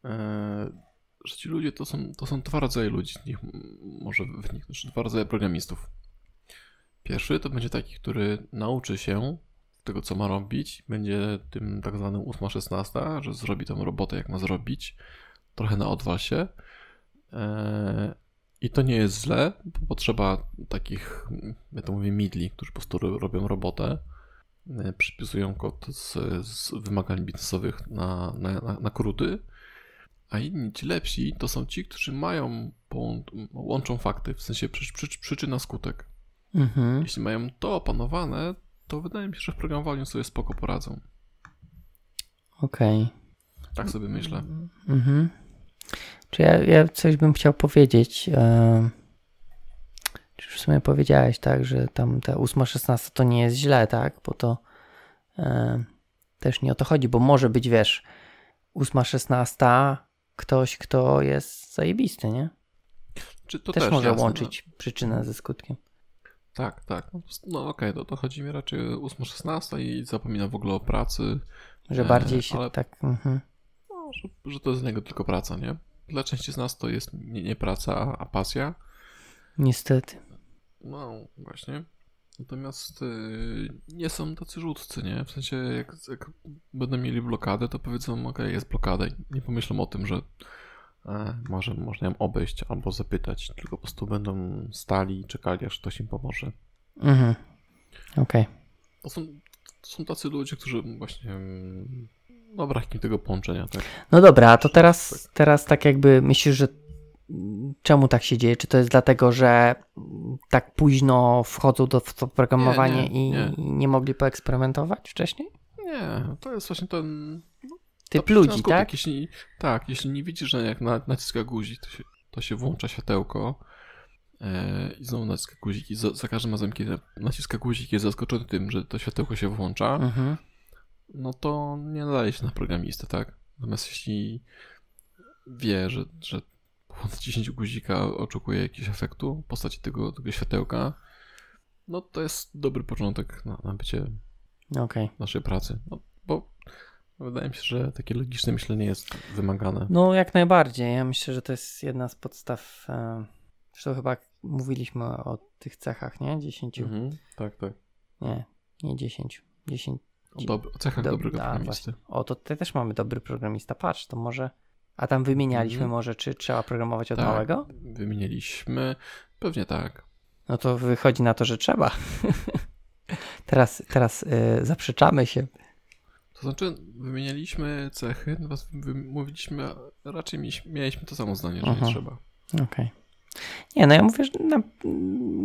e, że ci ludzie to są, to są dwa rodzaje ludzi, z nich może wyniknąć, dwa rodzaje programistów. Pierwszy to będzie taki, który nauczy się tego, co ma robić, będzie tym tak zwanym 8-16, że zrobi tą robotę, jak ma zrobić, trochę na odwal się. E, I to nie jest źle, bo potrzeba takich, ja to mówię, midli, którzy po prostu ro- robią robotę, e, przypisują kod z, z wymagań biznesowych na, na, na, na kruty, a inni, ci lepsi, to są ci, którzy mają, łączą fakty, w sensie przy, przy, przyczyna skutek. Mhm. Jeśli mają to opanowane, to wydaje mi się, że w programowaniu sobie spoko poradzą. Okej. Tak sobie myślę. Mhm. Czy ja, ja coś bym chciał powiedzieć? E, czy już w sumie powiedziałeś, tak, że tam te 8-16 to nie jest źle, tak? Bo to e, też nie o to chodzi, bo może być, wiesz, 8-16 ktoś, kto jest zajebisty, nie? Czy to też, też, może jasne, łączyć przyczynę ze skutkiem. No, tak, tak. No, no okej, to, to chodzi mi raczej o 8-16 i zapomina w ogóle o pracy, Że E, bardziej się ale- tak. Mhm. no, że, że to jest dla niego tylko praca, nie? Dla części z nas to jest nie, nie praca, a, pasja. Niestety. No, właśnie. Natomiast y, nie są tacy rzutcy, nie? W sensie, jak, jak będą mieli blokadę, to powiedzą, ok, jest blokada i nie pomyślą o tym, że e, może można ją obejść albo zapytać, tylko po prostu będą stali i czekali, aż ktoś im pomoże. Mhm. Okej. To są, to są tacy ludzie, którzy właśnie mm, no brakiem tego połączenia, tak? No dobra, a to teraz, teraz tak jakby myślisz, że czemu tak się dzieje? Czy to jest dlatego, że tak późno wchodzą do w programowanie Nie, nie, i nie. i nie mogli poeksperymentować wcześniej? Nie, to jest właśnie ten... Typ to ludzi, tak? Jeśli, tak, jeśli nie widzisz, że jak na, naciska guzik, to się, to się włącza światełko e, i znowu naciska guzik i za, za każdym razem, kiedy naciska guzik jest zaskoczony tym, że to światełko się włącza, Mhm. No to nie nadaje się na programistę, tak? Natomiast jeśli wie, że, że po naciśnięciu guzika oczekuje jakiegoś efektu w postaci tego, tego światełka, no to jest dobry początek na, na bycie Okej. naszej pracy. No, bo wydaje mi się, że takie logiczne myślenie jest wymagane. No jak najbardziej. Ja myślę, że to jest jedna z podstaw. E, zresztą chyba mówiliśmy o tych cechach, nie? 10. Mhm, tak, tak. Nie, nie 10. 10. O, dob- o cechach Dob- dobrego programisty. O, to tutaj też mamy dobry programista. Patrz, to może. A tam wymienialiśmy Mhm. może, czy trzeba programować od Tak. małego? Wymieniliśmy. Pewnie tak. No to wychodzi na to, że trzeba. teraz teraz y, zaprzeczamy się. To znaczy, wymienialiśmy cechy, natomiast mówiliśmy, raczej mieliśmy, to samo zdanie, że Aha. nie trzeba. Okej. Nie, no ja mówię, że na,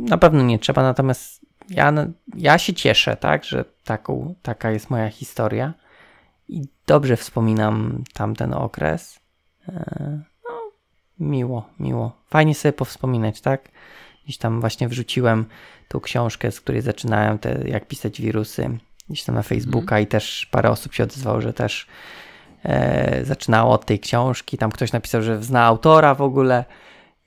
na pewno nie trzeba, natomiast ja, ja się cieszę, tak, że taką, taka jest moja historia i dobrze wspominam tamten okres. E, No, miło, miło. Fajnie sobie powspominać, tak? Gdzieś tam właśnie wrzuciłem tą książkę, z której zaczynałem te, jak pisać wirusy, gdzieś tam na Facebooka i też parę osób się odezwało, że też e, zaczynało od tej książki. Tam ktoś napisał, że zna autora w ogóle,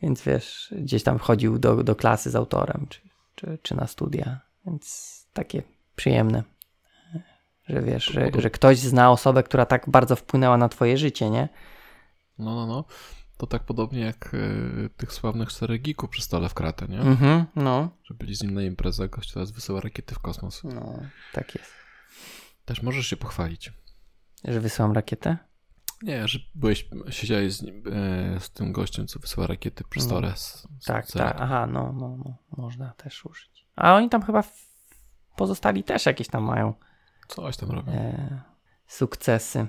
więc wiesz, gdzieś tam chodził do, do klasy z autorem, czy, czy, czy na studia, więc takie przyjemne, że wiesz, że, że ktoś zna osobę, która tak bardzo wpłynęła na twoje życie, nie? No, no, no. To tak podobnie jak e, tych sławnych czterech przy stole w kratę, nie? Mhm, no. Że byli z nim na imprezę, gość teraz wysyła rakiety w kosmos. No, tak jest. Też możesz się pochwalić. Że wysyłam rakietę? Nie, że byłeś, siedziałeś z, nim, e, z tym gościem, co wysyła rakiety przy No. z Tak, tak. Aha, no, no, no. Można też użyć. A oni tam chyba pozostali też jakieś tam mają Coś tam robią. e, sukcesy.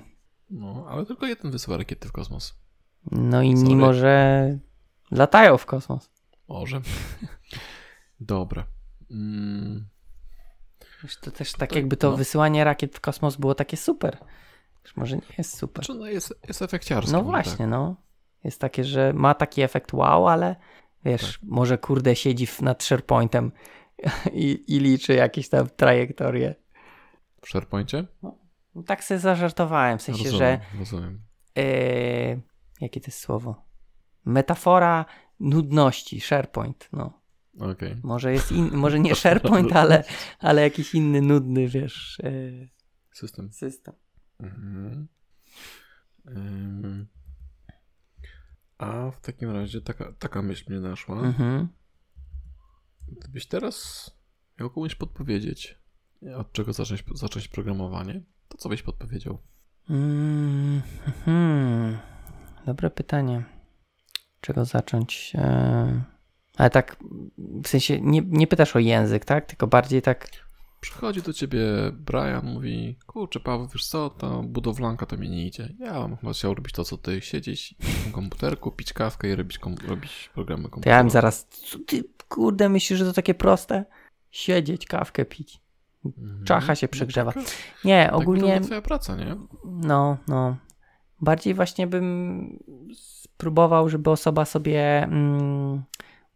No, ale tylko jeden wysyła rakiety w kosmos. No inni Sorry. może latają w kosmos. Może. Dobra. Mm, To też tak jakby to no. wysyłanie rakiet w kosmos było takie super. Może nie jest super. Czy no jest, jest efekciarskie. No może właśnie, Tak. no. Jest takie, że ma taki efekt wow, ale wiesz, Tak. może kurde siedzi nad SharePointem i, i liczy jakieś tam trajektorie. W SharePoincie? No, tak sobie zażartowałem, w sensie, rozumiem, że rozumiem. Yy, jakie to jest słowo? Metafora nudności, SharePoint, no. Okej. Może jest in, może nie SharePoint, ale, ale jakiś inny nudny, wiesz, yy, System. system. Mhm. A w takim razie taka, taka myśl mnie naszła. Mhm. Gdybyś teraz miał komuś podpowiedzieć, od czego zacząć, zacząć programowanie, to co byś podpowiedział? Mm, mhm. Dobre pytanie. Czego zacząć? Yy, ale tak, w sensie nie, nie pytasz o język, tak? Tylko bardziej tak, Przychodzi do ciebie Brian, mówi, kurczę Paweł, wiesz co, ta budowlanka to mi nie idzie. Ja bym chyba chciał robić to, co ty, siedzieć w komputerku, pić kawkę i robić, robić programy to komputerowe. ja bym zaraz, co ty kurde myślisz, że to takie proste? Siedzieć, kawkę pić. Mhm. czacha się No przegrzewa. tak, Nie, tak ogólnie... wygląda twoja praca, nie? No, no. Bardziej właśnie bym spróbował, żeby osoba sobie mm,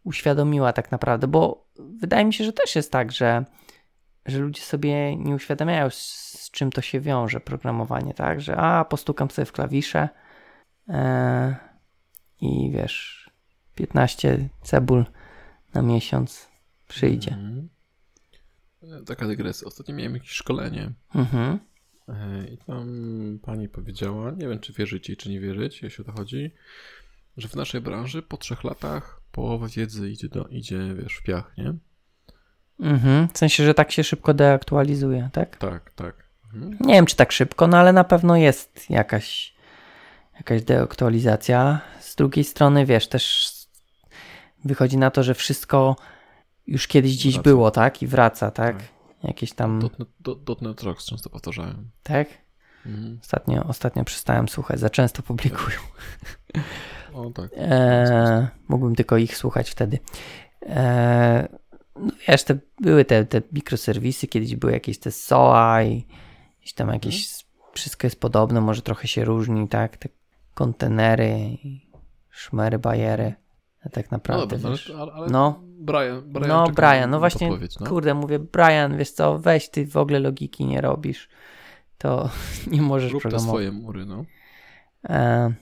uświadomiła tak naprawdę, bo wydaje mi się, że też jest tak, że, że ludzie sobie nie uświadamiają, z, czym to się wiąże programowanie, tak? Że a, postukam sobie w klawisze e, i wiesz, 15 cebul na miesiąc przyjdzie. E, Taka dygresja. Ostatnio miałem jakieś szkolenie Mhm. e, i tam pani powiedziała, nie wiem czy wierzyć jej, czy nie wierzyć, jeśli o to chodzi, że w naszej branży po trzech latach połowa wiedzy idzie, do, idzie wiesz, w piach, nie? Mhm. W sensie, że tak się szybko deaktualizuje, tak? Tak, tak. Mhm. Nie wiem, czy tak szybko, no ale na pewno jest jakaś, jakaś deaktualizacja. Z drugiej strony, wiesz, też wychodzi na to, że wszystko już kiedyś gdzieś Wraca. było, tak? I wraca, tak? Tak. Jakieś tam, Dotnet, do, dotnet Rocks często powtarzają. tak? Mhm. Ostatnio, ostatnio przestałem słuchać, za często publikują. O tak. Eee, mógłbym tylko ich słuchać wtedy. Eee, no wiesz, te, były te, te mikroserwisy, kiedyś były jakieś te SOA i gdzieś tam jakieś, wszystko jest podobne, może trochę się różni, tak? Te kontenery szmery, bajery. A tak No naprawdę, dobra, wiesz, ale, ale no. Brian, Brian no Brian, no właśnie, no. kurde, mówię, Brian, wiesz co, weź ty w ogóle logiki nie robisz, to nie możesz Rób programować. swoje mury, no. Eee,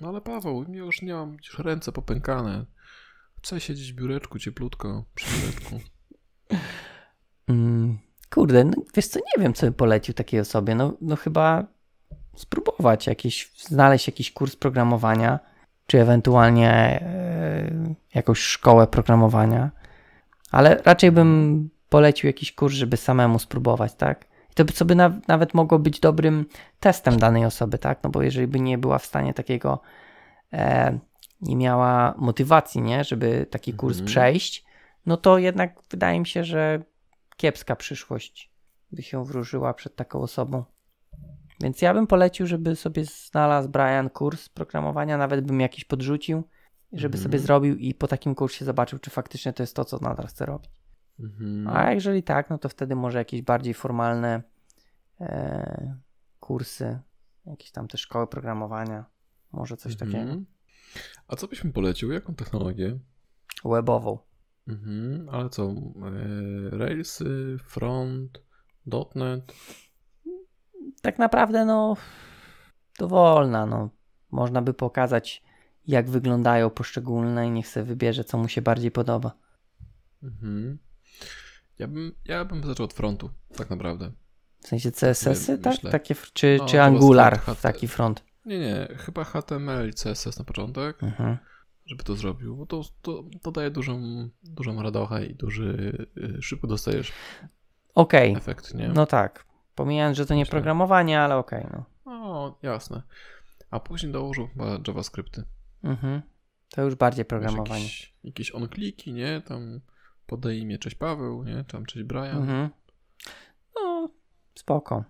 No ale Paweł, ja już nie mam już ręce popękane. Chcę siedzieć w biureczku cieplutko, przy biureczku. Mm, kurde, no, wiesz co, nie wiem, co bym polecił takiej osobie. No, no chyba spróbować jakieś, znaleźć jakiś kurs programowania, czy ewentualnie e, jakąś szkołę programowania. Ale raczej bym polecił jakiś kurs, żeby samemu spróbować, tak? I to by sobie na, nawet mogło być dobrym testem danej osoby, tak? No bo jeżeli by nie była w stanie takiego, e, nie miała motywacji, nie? Żeby taki kurs Mhm. przejść, no to jednak wydaje mi się, że kiepska przyszłość by się wróżyła przed taką osobą. Więc ja bym polecił, żeby sobie znalazł Brian kurs programowania, nawet bym jakiś podrzucił, żeby Mhm. sobie zrobił i po takim kursie zobaczył, czy faktycznie to jest to, co nadal chce robić. Mhm. A jeżeli tak, no to wtedy może jakieś bardziej formalne e, kursy, jakieś tam te szkoły programowania, może coś takiego. A co byś mi polecił? Jaką technologię? Webową. Mhm. Ale co? E, Railsy, Front, .NET? tak naprawdę no dowolna, no. Można by pokazać jak wyglądają poszczególne i niech sobie wybierze co mu się bardziej podoba. Mhm. Ja bym, ja bym zaczął od frontu, tak naprawdę. W sensie CSS-y, tak? myślę. Takie, czy, No, czy Angular, front, taki front. Nie, nie, chyba HTML i CSS na początek, Mhm. żeby to zrobił, bo to, to, to daje dużą, dużą radochę i duży, y, szybko dostajesz Okej, efekt, nie? no tak. Pomijając, że to nie programowanie, ale okej, no. O, jasne. A później dołożył chyba JavaScripty. Mhm. To już bardziej programowanie. Jakieś, jakieś onkliki, nie? Tam podaj imię, cześć Paweł, nie? Tam cześć Brian. Mhm. No, spoko.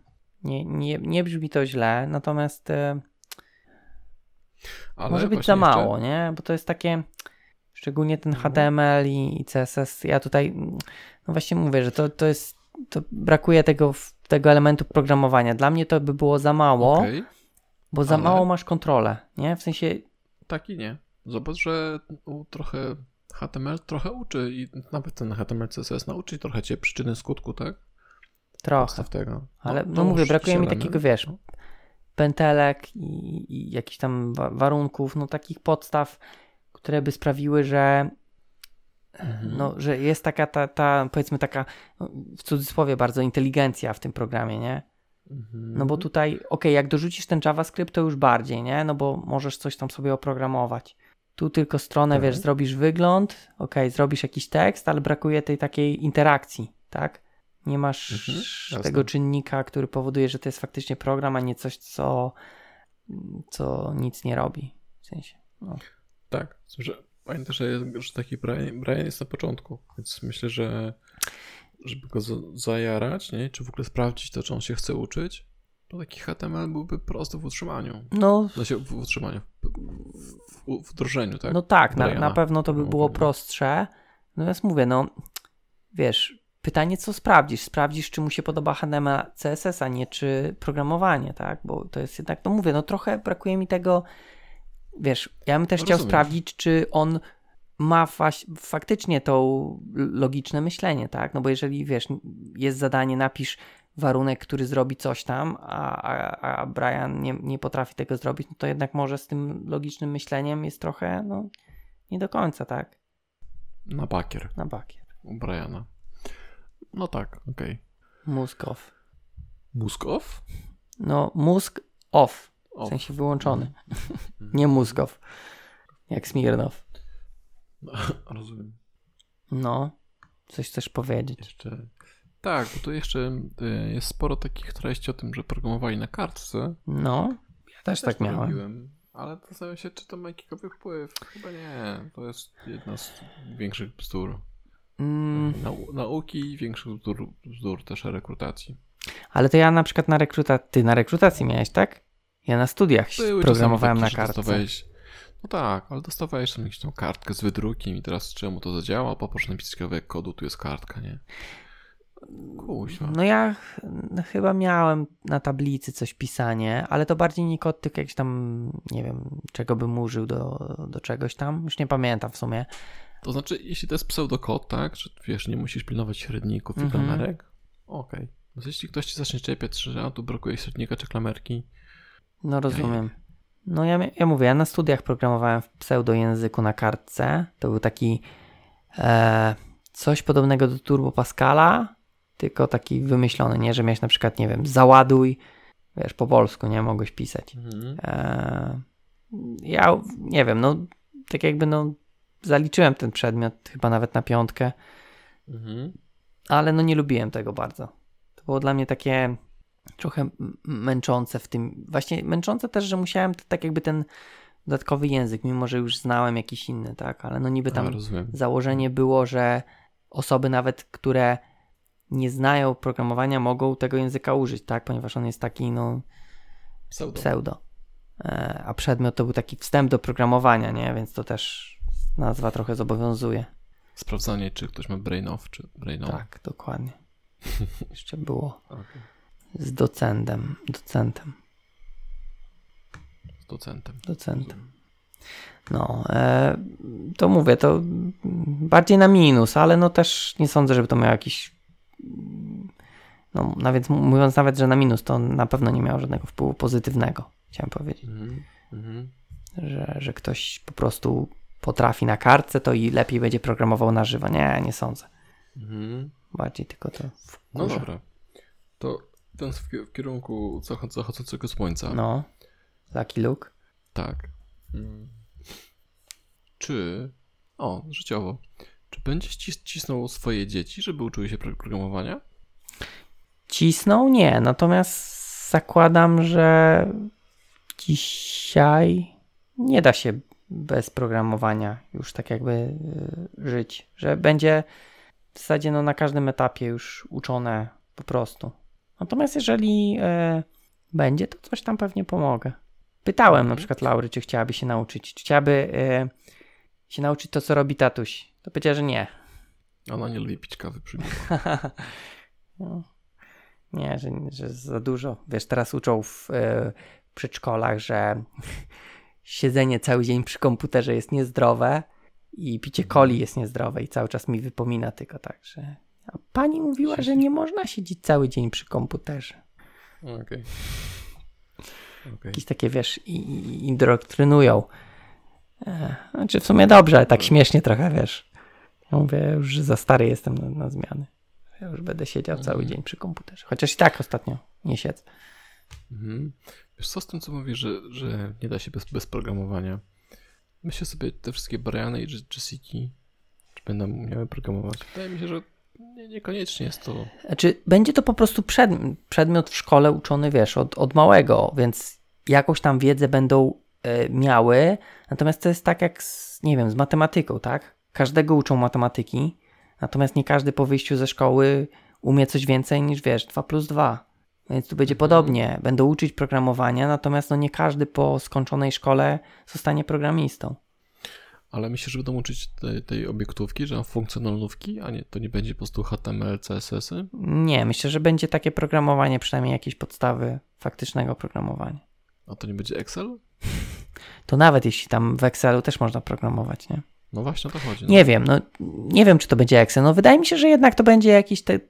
Nie, nie, nie brzmi to źle, natomiast e, Ale Może być za jeszcze- mało, nie? Bo to jest takie, szczególnie ten. HTML i, i CSS. Ja tutaj, no właśnie mówię, że to, to jest, to brakuje tego, tego elementu programowania. Dla mnie to by było za mało, Okej, bo za ale- mało masz kontrolę, nie? W sensie, tak i nie. Zobacz, że trochę HTML trochę uczy i nawet ten HTML CSS nauczy trochę cię przyczyny skutku, tak? trochę. Podstaw tego. Ale no, dołóż mówię, brakuje mi jakiś takiego, element. wiesz, pętelek i, i jakichś tam wa- warunków, no takich podstaw, które by sprawiły, że Mhm. no, że jest taka ta, ta powiedzmy taka no, w cudzysłowie bardzo inteligencja w tym programie, nie? Mhm. No bo tutaj, okej, jak dorzucisz ten JavaScript, to już bardziej, nie? No bo możesz coś tam sobie oprogramować. Tu tylko stronę, Tak. wiesz, zrobisz wygląd, okej, zrobisz jakiś tekst, ale brakuje tej takiej interakcji, tak? Nie masz Mhm, tego czynnika, który powoduje, że to jest faktycznie program, a nie coś, co, co nic nie robi. W sensie, no. Tak, że pamiętaj, że, jest- że taki Brian, Brian jest na początku, więc myślę, że żeby go za- zajarać, nie? czy w ogóle sprawdzić to, czy on się chce uczyć, to taki HTML byłby prosty w utrzymaniu. No, Znaczy w utrzymaniu, w, wdrożeniu, tak? No tak, na, na pewno to by No, było prostsze. Natomiast mówię, no wiesz, pytanie co sprawdzisz? Sprawdzisz, czy mu się podoba HTML, CSS, a nie czy programowanie, tak? Bo to jest jednak, no mówię, no trochę brakuje mi tego, wiesz, ja bym też chciał Rozumiem. sprawdzić, czy on ma faktycznie to logiczne myślenie, tak? No bo jeżeli, wiesz, jest zadanie, napisz warunek, który zrobi coś tam, a, a, a Brian nie, nie potrafi tego zrobić, no to jednak może z tym logicznym myśleniem jest trochę, no, nie do końca, tak? Na bakier Na bakier. u Briana. No tak, okej. Mózg off. Mózg off? No, mózg off, w Off. sensie wyłączony. Mhm. Nie mózg off. Jak Smirnow. No, rozumiem. No, coś chcesz powiedzieć. Jeszcze... Tak, bo tu jeszcze y, jest sporo takich treści o tym, że programowali na kartce. No, ja też tak to miałem. robiłem, ale zastanawiam się, czy to ma jakikolwiek wpływ. Chyba nie. To jest jedna z większych bzdur. Mm, Nau- nauki i większych bzdur, bzdur też rekrutacji. Ale to ja na przykład na rekrutacji, ty na rekrutacji miałeś, tak? Ja na studiach Były programowałem na kartce. dostawałeś- No tak, ale dostawałeś tam jakąś tą kartkę z wydrukiem i teraz czemu to zadziała? Poproszę napisać kawałek kodu, tu jest kartka, nie? Kuźwa. No ja ch- no, chyba miałem na tablicy coś pisanie, ale to bardziej nie kod, tylko jakiś tam, nie wiem, czego bym użył do, do czegoś tam. Już nie pamiętam w sumie. To znaczy, jeśli to jest pseudokod, tak, że wiesz, nie musisz pilnować średników i Mhm. klamerek, okej. No jeśli ktoś ci zacznie czepiać, że a, tu brakuje średnika czy klamerki, No rozumiem. No ja, ja mówię, ja na studiach programowałem w pseudojęzyku na kartce. To był taki e, coś podobnego do Turbo Pascala, tylko taki wymyślony, nie? Że miałeś na przykład, nie wiem, załaduj, wiesz, po polsku, nie? Mogłeś pisać. E, ja nie wiem, no tak jakby no zaliczyłem ten przedmiot chyba nawet na piątkę, Mhm. ale no nie lubiłem tego bardzo. To było dla mnie takie trochę męczące w tym, właśnie męczące też, że musiałem tak jakby ten dodatkowy język, mimo że już znałem jakiś inny, tak, ale no niby tam rozumiem. założenie było, że osoby nawet, które nie znają programowania mogą tego języka użyć, tak, ponieważ on jest taki no Pseudo. pseudo. E, A przedmiot to był taki wstęp do programowania, nie? Więc to też nazwa trochę zobowiązuje. Sprawdzanie, czy ktoś ma brain off, czy brain on. Tak, dokładnie. Jeszcze było z docentem. Docentem. Z docentem. Docentem. No, e, to mówię, to bardziej na minus, ale no też nie sądzę, żeby to miało jakiś. No, nawet mówiąc nawet, że na minus, to na pewno nie miało żadnego wpływu pozytywnego, chciałem powiedzieć. Mhm. Mhm. że, że ktoś po prostu potrafi na kartce, to i lepiej będzie programował na żywo. Nie, nie sądzę. Mhm. Bardziej tylko to No dobra. To ten w, ki- w kierunku zachod- zachodzącego słońca. No. Lucky Luke. Tak. Mm. Czy. O, życiowo. Czy będziesz cis- cisnął swoje dzieci, żeby uczyły się pro- programowania? Cisnął? Nie. Natomiast zakładam, że dzisiaj nie da się bez programowania już tak jakby y, żyć. Że będzie w zasadzie no, na każdym etapie już uczone po prostu. Natomiast jeżeli e, będzie, to coś tam pewnie pomogę. Pytałem na Mhm. przykład Laury, czy chciałaby się nauczyć. Czy chciałaby e, się nauczyć to, co robi tatuś. To powiedziała, że nie. Ona nie lubi pić kawy przy. No, nie, że, że za dużo. Wiesz, teraz uczą w e, przedszkolach, że siedzenie cały dzień przy komputerze jest niezdrowe i picie coli jest niezdrowe i cały czas mi wypomina tylko tak, że a pani mówiła, że nie można siedzieć cały dzień przy komputerze. Okej. Okej. Jakieś takie, wiesz, indoktrynują. E, znaczy w sumie dobrze, ale tak śmiesznie trochę, wiesz. Ja mówię już, za stary jestem na, na zmiany. Ja już będę siedział cały Mhm. dzień przy komputerze. Chociaż i tak ostatnio nie siedzę. Mhm. Wiesz co z tym, co mówisz, że, że nie da się bez, bez programowania? Myślę sobie, te wszystkie Briany i Jessiki, czy będą miały programować? Wydaje mi się, że nie, niekoniecznie jest to... Znaczy, będzie to po prostu przed, przedmiot w szkole uczony, wiesz, od, od małego, więc jakąś tam wiedzę będą e, miały. Natomiast to jest tak jak, z, nie wiem, z matematyką, tak? Każdego uczą matematyki, natomiast nie każdy po wyjściu ze szkoły umie coś więcej niż, wiesz, 2 plus 2. Więc tu będzie podobnie. Będą uczyć programowania, natomiast no nie każdy po skończonej szkole zostanie programistą. Ale myślę, że będą uczyć tej, tej obiektówki, że funkcjonalnówki, a nie, to nie będzie po prostu HTML, CSS-y? Nie, myślę, że będzie takie programowanie, przynajmniej jakieś podstawy faktycznego programowania. A to nie będzie Excel? To nawet jeśli tam w Excelu też można programować, nie? No właśnie o to chodzi. No. Nie wiem, no nie wiem, czy to będzie Excel. No wydaje mi się, że jednak to będzie jakiś te...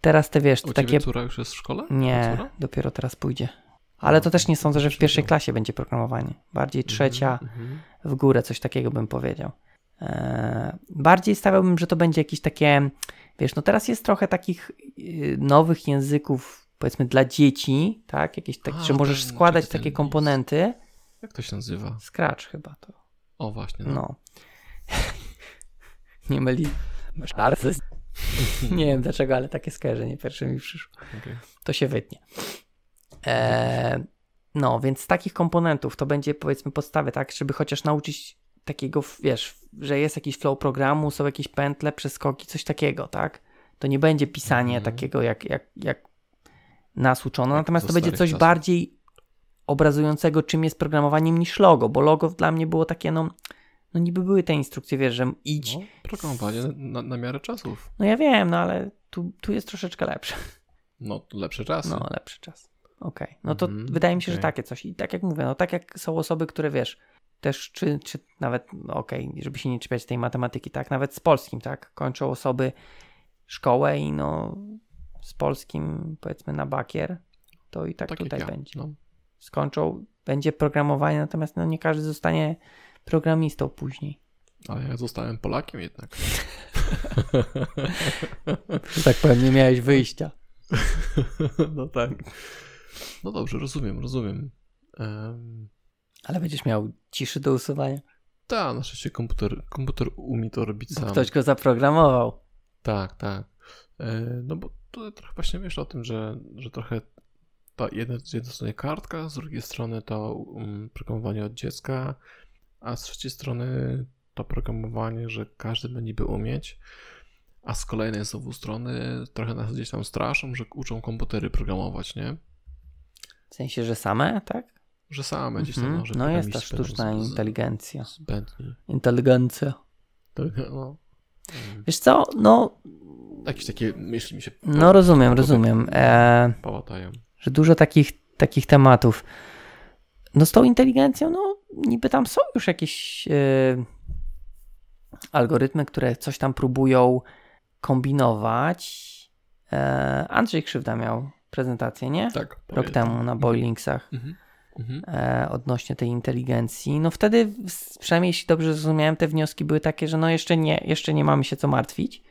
Teraz te, wiesz, U te ciebie takie... córa już jest w szkole? Nie, Córa? dopiero teraz pójdzie. Ale to też nie sądzę, że w pierwszej klasie będzie programowanie. Bardziej trzecia Mhm, mhm. w górę, coś takiego bym powiedział. Eee, bardziej stawiałbym, że to będzie jakieś takie, wiesz, no teraz jest trochę takich y, nowych języków, powiedzmy dla dzieci, tak? Jakieś takie, A, że możesz ten- składać ten takie komponenty. Jak to się nazywa? Scratch chyba to. O właśnie, no. No. nie myli. Masz bardzo. Nie wiem dlaczego, ale takie skojarzenie pierwsze mi przyszło. Okej. To się wytnie. Eee, no, więc z takich komponentów to będzie powiedzmy podstawy, tak, żeby chociaż nauczyć takiego, wiesz, że jest jakiś flow programu, są jakieś pętle, przeskoki, coś takiego, tak? To nie będzie pisanie Mhm. takiego jak, jak, jak nas uczono, Jak natomiast to będzie coś czasów. bardziej obrazującego, czym jest programowaniem niż logo, bo logo dla mnie było takie, no, no niby były te instrukcje, wiesz, że idź, No, programowanie na, na miarę czasów. no ja wiem, no ale tu, tu jest troszeczkę lepsze. No, lepsze czasy. No, lepszy czas. Okej. No to Mhm, wydaje mi się, że okej. takie coś. I tak jak mówię, no tak jak są osoby, które wiesz, też czy, czy nawet, no okej, żeby się nie czepiać tej matematyki, tak, nawet z polskim, tak, kończą osoby szkołę i no z polskim powiedzmy na bakier, to i tak, tak tutaj ja. będzie. No. Skończą, będzie programowanie, natomiast no nie każdy zostanie programistą później. Ale ja zostałem Polakiem jednak. Tak powiem, nie miałeś wyjścia. no tak. No dobrze, rozumiem, rozumiem. Um, Ale będziesz miał ciszy do usuwania. tak, na szczęście komputer, komputer umie to robić Bo sam. ktoś go zaprogramował. Tak, tak. E, no bo tutaj trochę właśnie myślę o tym, że, że trochę ta jedna, z jednej strony kartka, z drugiej strony to um, programowanie od dziecka, a z trzeciej strony to programowanie, że każdy ma niby umieć, a z kolejnej znowu strony trochę nas gdzieś tam straszą, że uczą komputery programować, nie? W sensie, że same, tak? Że same gdzieś tam, no, że No jest ta sztuczna inteligencja. Zbędni. Inteligencja. To, no. Mm. Wiesz co, no, Jakieś takie myśli mi się no rozumiem, rozumiem, e, że dużo takich, takich tematów. No z tą inteligencją, no niby tam są już jakieś e, algorytmy, które coś tam próbują kombinować. E, Andrzej Krzywda miał prezentację, nie? Tak. Rok pamiętam. temu na Boilingsach. Mhm. Mhm. e, odnośnie tej inteligencji. No wtedy, przynajmniej jeśli dobrze zrozumiałem, te wnioski były takie, że no jeszcze nie, jeszcze nie mamy się co martwić,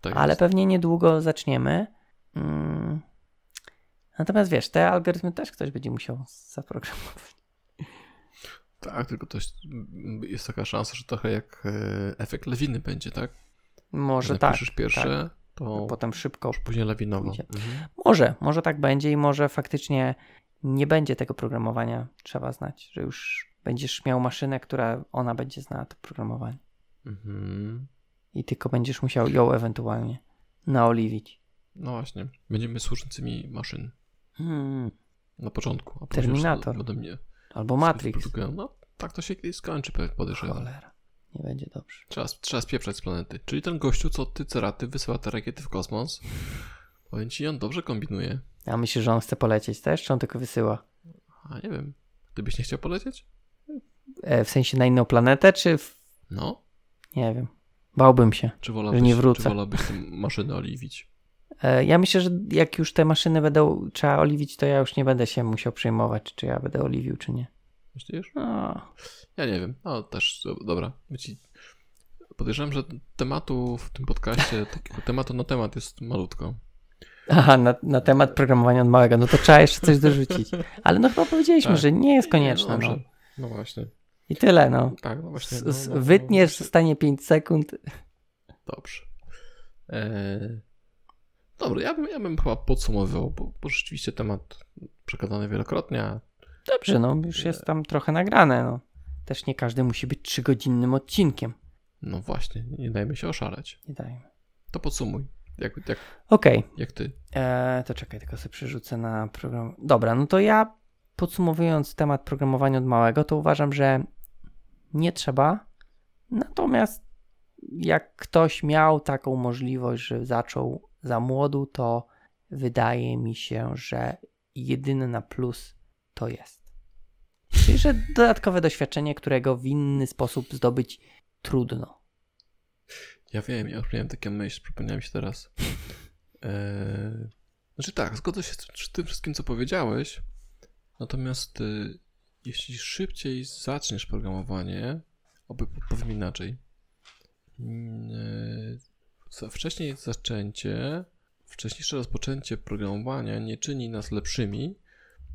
Tak ale jest. pewnie niedługo zaczniemy. Mm. Natomiast wiesz, te algorytmy też ktoś będzie musiał zaprogramować. Tak, tylko to jest, taka szansa, że trochę jak e, efekt lawiny będzie, tak? Może tak. napiszesz pierwsze, to Potem szybko. później lawinowo. Mhm. Może, może tak będzie i może faktycznie nie będzie tego programowania trzeba znać, że już będziesz miał maszynę, która ona będzie znała to programowanie. Mhm. I tylko będziesz musiał ją ewentualnie naoliwić. No właśnie, będziemy służącymi maszyn Hmm. na początku. A Terminator. mnie Albo Matrix. No, tak to się kiedyś skończy, podejrzewam. Cholera. Nie będzie dobrze. Trzeba, trzeba spieprzać z planety. Czyli ten gościu, co ty ceraty wysyła te rakiety w kosmos, powiem ci, on dobrze kombinuje. Ja myślę, że on chce polecieć też, czy on tylko wysyła? A nie wiem, ty byś nie chciał polecieć? E, w sensie na inną planetę, czy w... No, nie wiem. Bałbym się. czy wolałbyś, nie wrócę. Czy wolałbyś tę maszynę oliwić? E, ja myślę, że jak już te maszyny będą trzeba oliwić, to ja już nie będę się musiał przejmować, czy ja będę oliwił, czy nie. Myślisz? No, Ja nie wiem. No też, do- dobra. Podejrzewam, że tematu w tym podcaście, takiego tematu na temat jest malutko. Aha, na, na temat programowania od małego, no to trzeba jeszcze coś dorzucić. Ale no chyba powiedzieliśmy, Tak. że nie jest konieczne, no, no. no właśnie. I tyle, no. Tak, no właśnie. No, no, no, Wytniesz, zostanie 5 sekund. Dobrze. Eee... Dobra, ja bym, ja bym chyba podsumowywał, bo, bo rzeczywiście temat przekazany wielokrotnie, Dobrze, no już jest tam trochę nagrane, no. Też nie każdy musi być trzygodzinnym odcinkiem. no właśnie, nie dajmy się oszaleć. Nie dajmy. To podsumuj. Jak, jak, Okej, jak ty? Eee, to czekaj, tylko sobie przerzucę na program. Dobra, no to ja podsumowując temat programowania od małego, to uważam, że nie trzeba. Natomiast jak ktoś miał taką możliwość, że zaczął za młodu, to wydaje mi się, że jedyny na plus to jest. Czyli, że dodatkowe doświadczenie, którego w inny sposób zdobyć trudno. Ja wiem, ja już miałem taką myśl, przypomniała mi się teraz. Eee, znaczy tak, zgodzę się z tym- wszystkim, co powiedziałeś, natomiast y, jeśli szybciej zaczniesz programowanie, oby powiem inaczej, mm, y, za wcześniej zaczęcie, wcześniejsze rozpoczęcie programowania nie czyni nas lepszymi,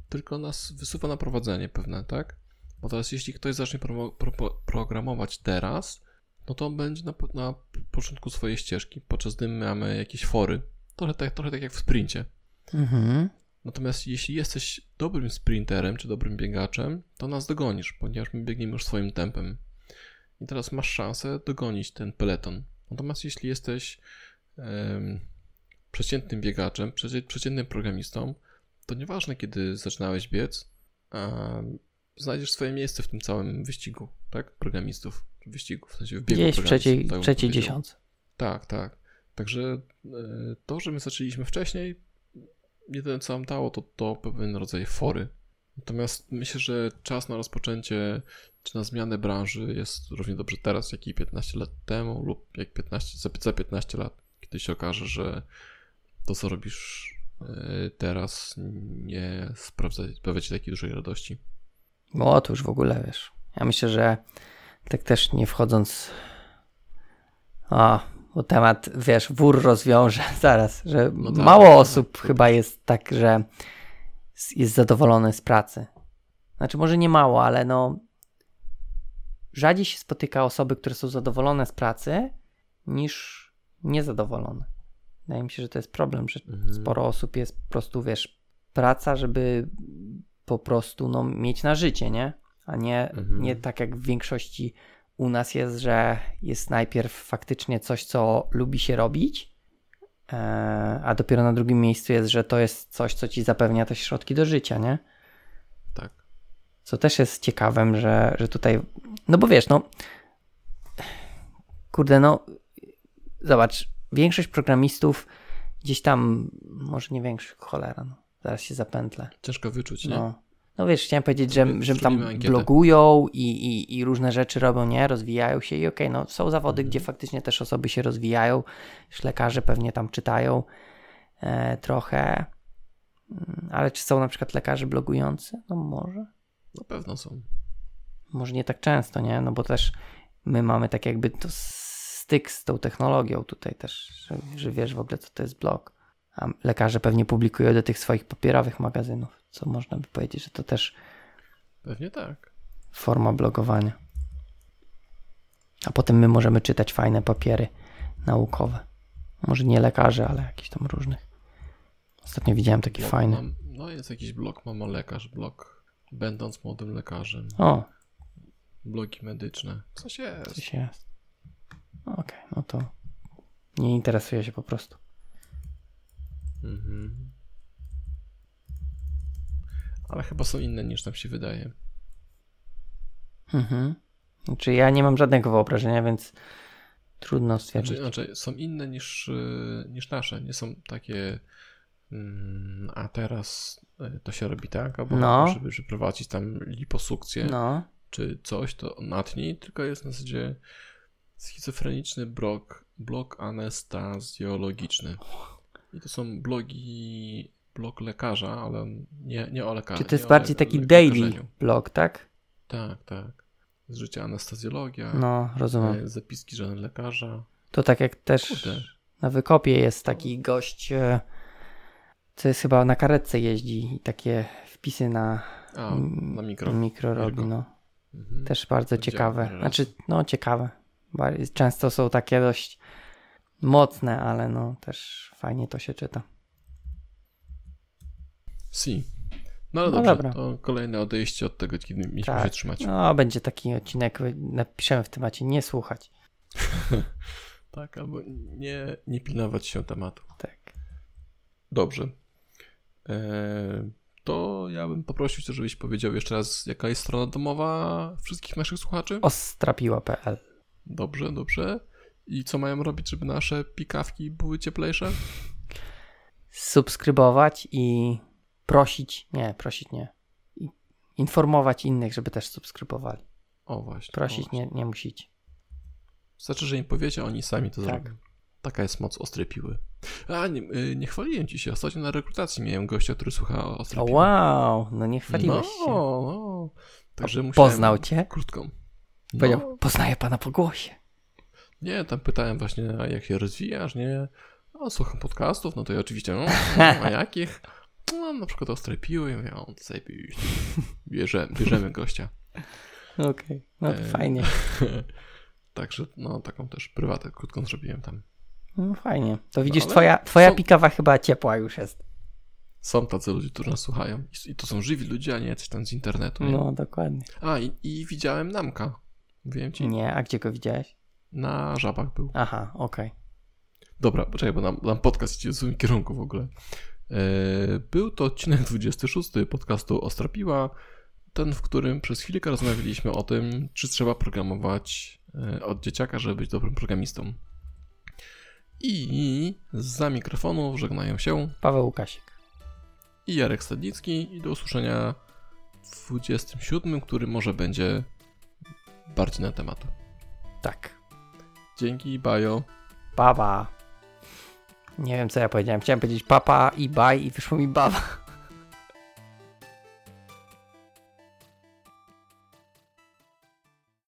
tylko nas wysuwa na prowadzenie pewne, tak? Bo teraz jeśli ktoś zacznie pro, pro, programować teraz, no to on będzie na, na początku swojej ścieżki, podczas gdy my mamy jakieś fory. Trochę tak, trochę tak jak w sprincie. Mhm. Natomiast jeśli jesteś dobrym sprinterem czy dobrym biegaczem, to nas dogonisz, ponieważ my biegniemy już swoim tempem. I teraz masz szansę dogonić ten peleton. Natomiast jeśli jesteś em, przeciętnym biegaczem, przeciętnym programistą, to nieważne, kiedy zaczynałeś biec, um, znajdziesz swoje miejsce w tym całym wyścigu, tak? Programistów. Wyścigu, w sensie w biegu Gdzieś w trzeciej, tak trzeciej dziesiątce. Tak, tak. Także e, to, że my zaczęliśmy wcześniej, jedyne co nam dało, to, to pewien rodzaj fory. Natomiast myślę, że czas na rozpoczęcie czy na zmianę branży jest równie dobrze teraz, jak i 15 lat temu, lub jak 15, za 15 lat, kiedy się okaże, że to, co robisz e, teraz, nie sprawdza, sprawia ci takiej dużej radości. No to już w ogóle wiesz. Ja myślę, że tak też nie wchodząc. O, bo temat, wiesz, wór rozwiąże zaraz, że no tak, mało tak, osób tak, chyba jest tak, że jest zadowolony z pracy. Znaczy, może nie mało, ale no. Rzadziej się spotyka osoby, które są zadowolone z pracy, niż niezadowolone. Wydaje mi się, że to jest problem, że mhm. sporo osób jest po prostu, wiesz, praca, żeby po prostu no, mieć na życie, nie? A nie, mhm. nie tak jak w większości u nas jest, że jest najpierw faktycznie coś, co lubi się robić, a dopiero na drugim miejscu jest, że to jest coś, co ci zapewnia te środki do życia, nie? Tak. Co też jest ciekawym, że, że tutaj, no bo wiesz, no, kurde, no, zobacz, większość programistów gdzieś tam, może nie większość, cholera, no, zaraz się zapętlę. Ciężko wyczuć, nie? No. No wiesz, chciałem powiedzieć, że, że tam blogują i, i, i różne rzeczy robią, nie? Rozwijają się i okej, okay, no są zawody, mhm. gdzie faktycznie też osoby się rozwijają. Już lekarze pewnie tam czytają e, trochę. Mm, ale czy są na przykład lekarze blogujący? No może. Na pewno są. Może nie tak często, nie? No bo też my mamy tak jakby to styk z tą technologią tutaj też, że, że wiesz w ogóle co to jest blog. A lekarze pewnie publikują do tych swoich papierowych magazynów, co można by powiedzieć, że to też. Pewnie tak. Forma blogowania. A potem my możemy czytać fajne papiery naukowe. Może nie lekarze, ale jakieś tam różnych. Ostatnio widziałem taki blog fajny. Mam, no jest jakiś blog, mamo lekarz, blog będąc młodym lekarzem. O. Blogi medyczne. Coś jest. Coś jest. Okej, okay, no to nie interesuje się po prostu. Mhm. Ale chyba są inne niż nam się wydaje. Mhm. Znaczy ja nie mam żadnego wyobrażenia, więc trudno stwierdzić. Znaczy, znaczy są inne niż, y, niż nasze. Nie są takie mm, a teraz y, to się robi tak, albo no. żeby przeprowadzić tam liposukcję no. czy coś, to natnij, tylko jest na zasadzie schizofreniczny blok, blok anestazjologiczny. I to są blogi, blog lekarza, ale nie, nie o lekarzu. Czy to jest bardziej taki daily blog, tak? Tak, tak. Z życia anestezjologia. No, rozumiem. E, zapiski żony lekarza. To tak jak też Kurde. na wykopie jest taki gość, e, co jest chyba na karetce jeździ i takie wpisy na, A, na mikro. mikro robi, no. Mhm. Też bardzo ciekawe. Znaczy, no ciekawe. Często są takie dość mocne, ale no też fajnie to się czyta. Si. No, no dobrze, dobra. to kolejne odejście od tego, kiedy mieliśmy tak. się trzymać. No, będzie taki odcinek, napiszemy w temacie, nie słuchać. tak, albo nie, nie pilnować się tematu. Tak. Dobrze. Eee, to ja bym poprosił cię, żebyś powiedział jeszcze raz, jaka jest strona domowa wszystkich naszych słuchaczy? Ostrapiła.pl Dobrze, dobrze. I co mają robić, żeby nasze pikawki były cieplejsze? Subskrybować i prosić, nie, prosić nie. Informować innych, żeby też subskrybowali. O właśnie. Prosić o właśnie. Nie, nie musicie. Znaczy, że im powiecie, oni sami to tak. zrobią. Taka jest moc ostrej piły. A, nie, y, nie chwaliłem ci się. Ostatnio na rekrutacji miałem gościa, który słucha ostrej piły. Wow, no nie chwaliłeś no, się. No, Także Poznał cię? Krótką. Powiedział, no. poznaję pana po głosie. Nie, tam pytałem właśnie, a jak się rozwijasz, nie? No, słucham podcastów, no to ja oczywiście, no, a jakich? No, na przykład ostre piły, ja mówię, o, zajebiście. Bierzemy, bierzemy gościa. Okej, okay. no to e... fajnie. Także, no, taką też prywatę krótką zrobiłem tam. No fajnie. To widzisz, no, twoja, twoja są... pikawa chyba ciepła już jest. Są tacy ludzie, którzy nas słuchają. I, to są żywi ludzie, a nie coś tam z internetu. Nie? No, dokładnie. A, i, i widziałem Namka. Mówiłem ci? Nie, a gdzie go widziałeś? Na żabach był. Aha, okej. Okay. Dobra, poczekaj, bo nam, nam podcast idzie w złym kierunku w ogóle. E, Był to odcinek 26 podcastu Ostrapiła, ten, w którym przez chwilkę rozmawialiśmy o tym, czy trzeba programować e, od dzieciaka, żeby być dobrym programistą. I za mikrofonu żegnają się Paweł Łukasik. i Jarek Stadnicki i do usłyszenia w 27, który może będzie bardziej na temat. Tak. Dzięki, bajo. Baba. Nie wiem co ja powiedziałem. Chciałem powiedzieć papa i baj i wyszło mi baba.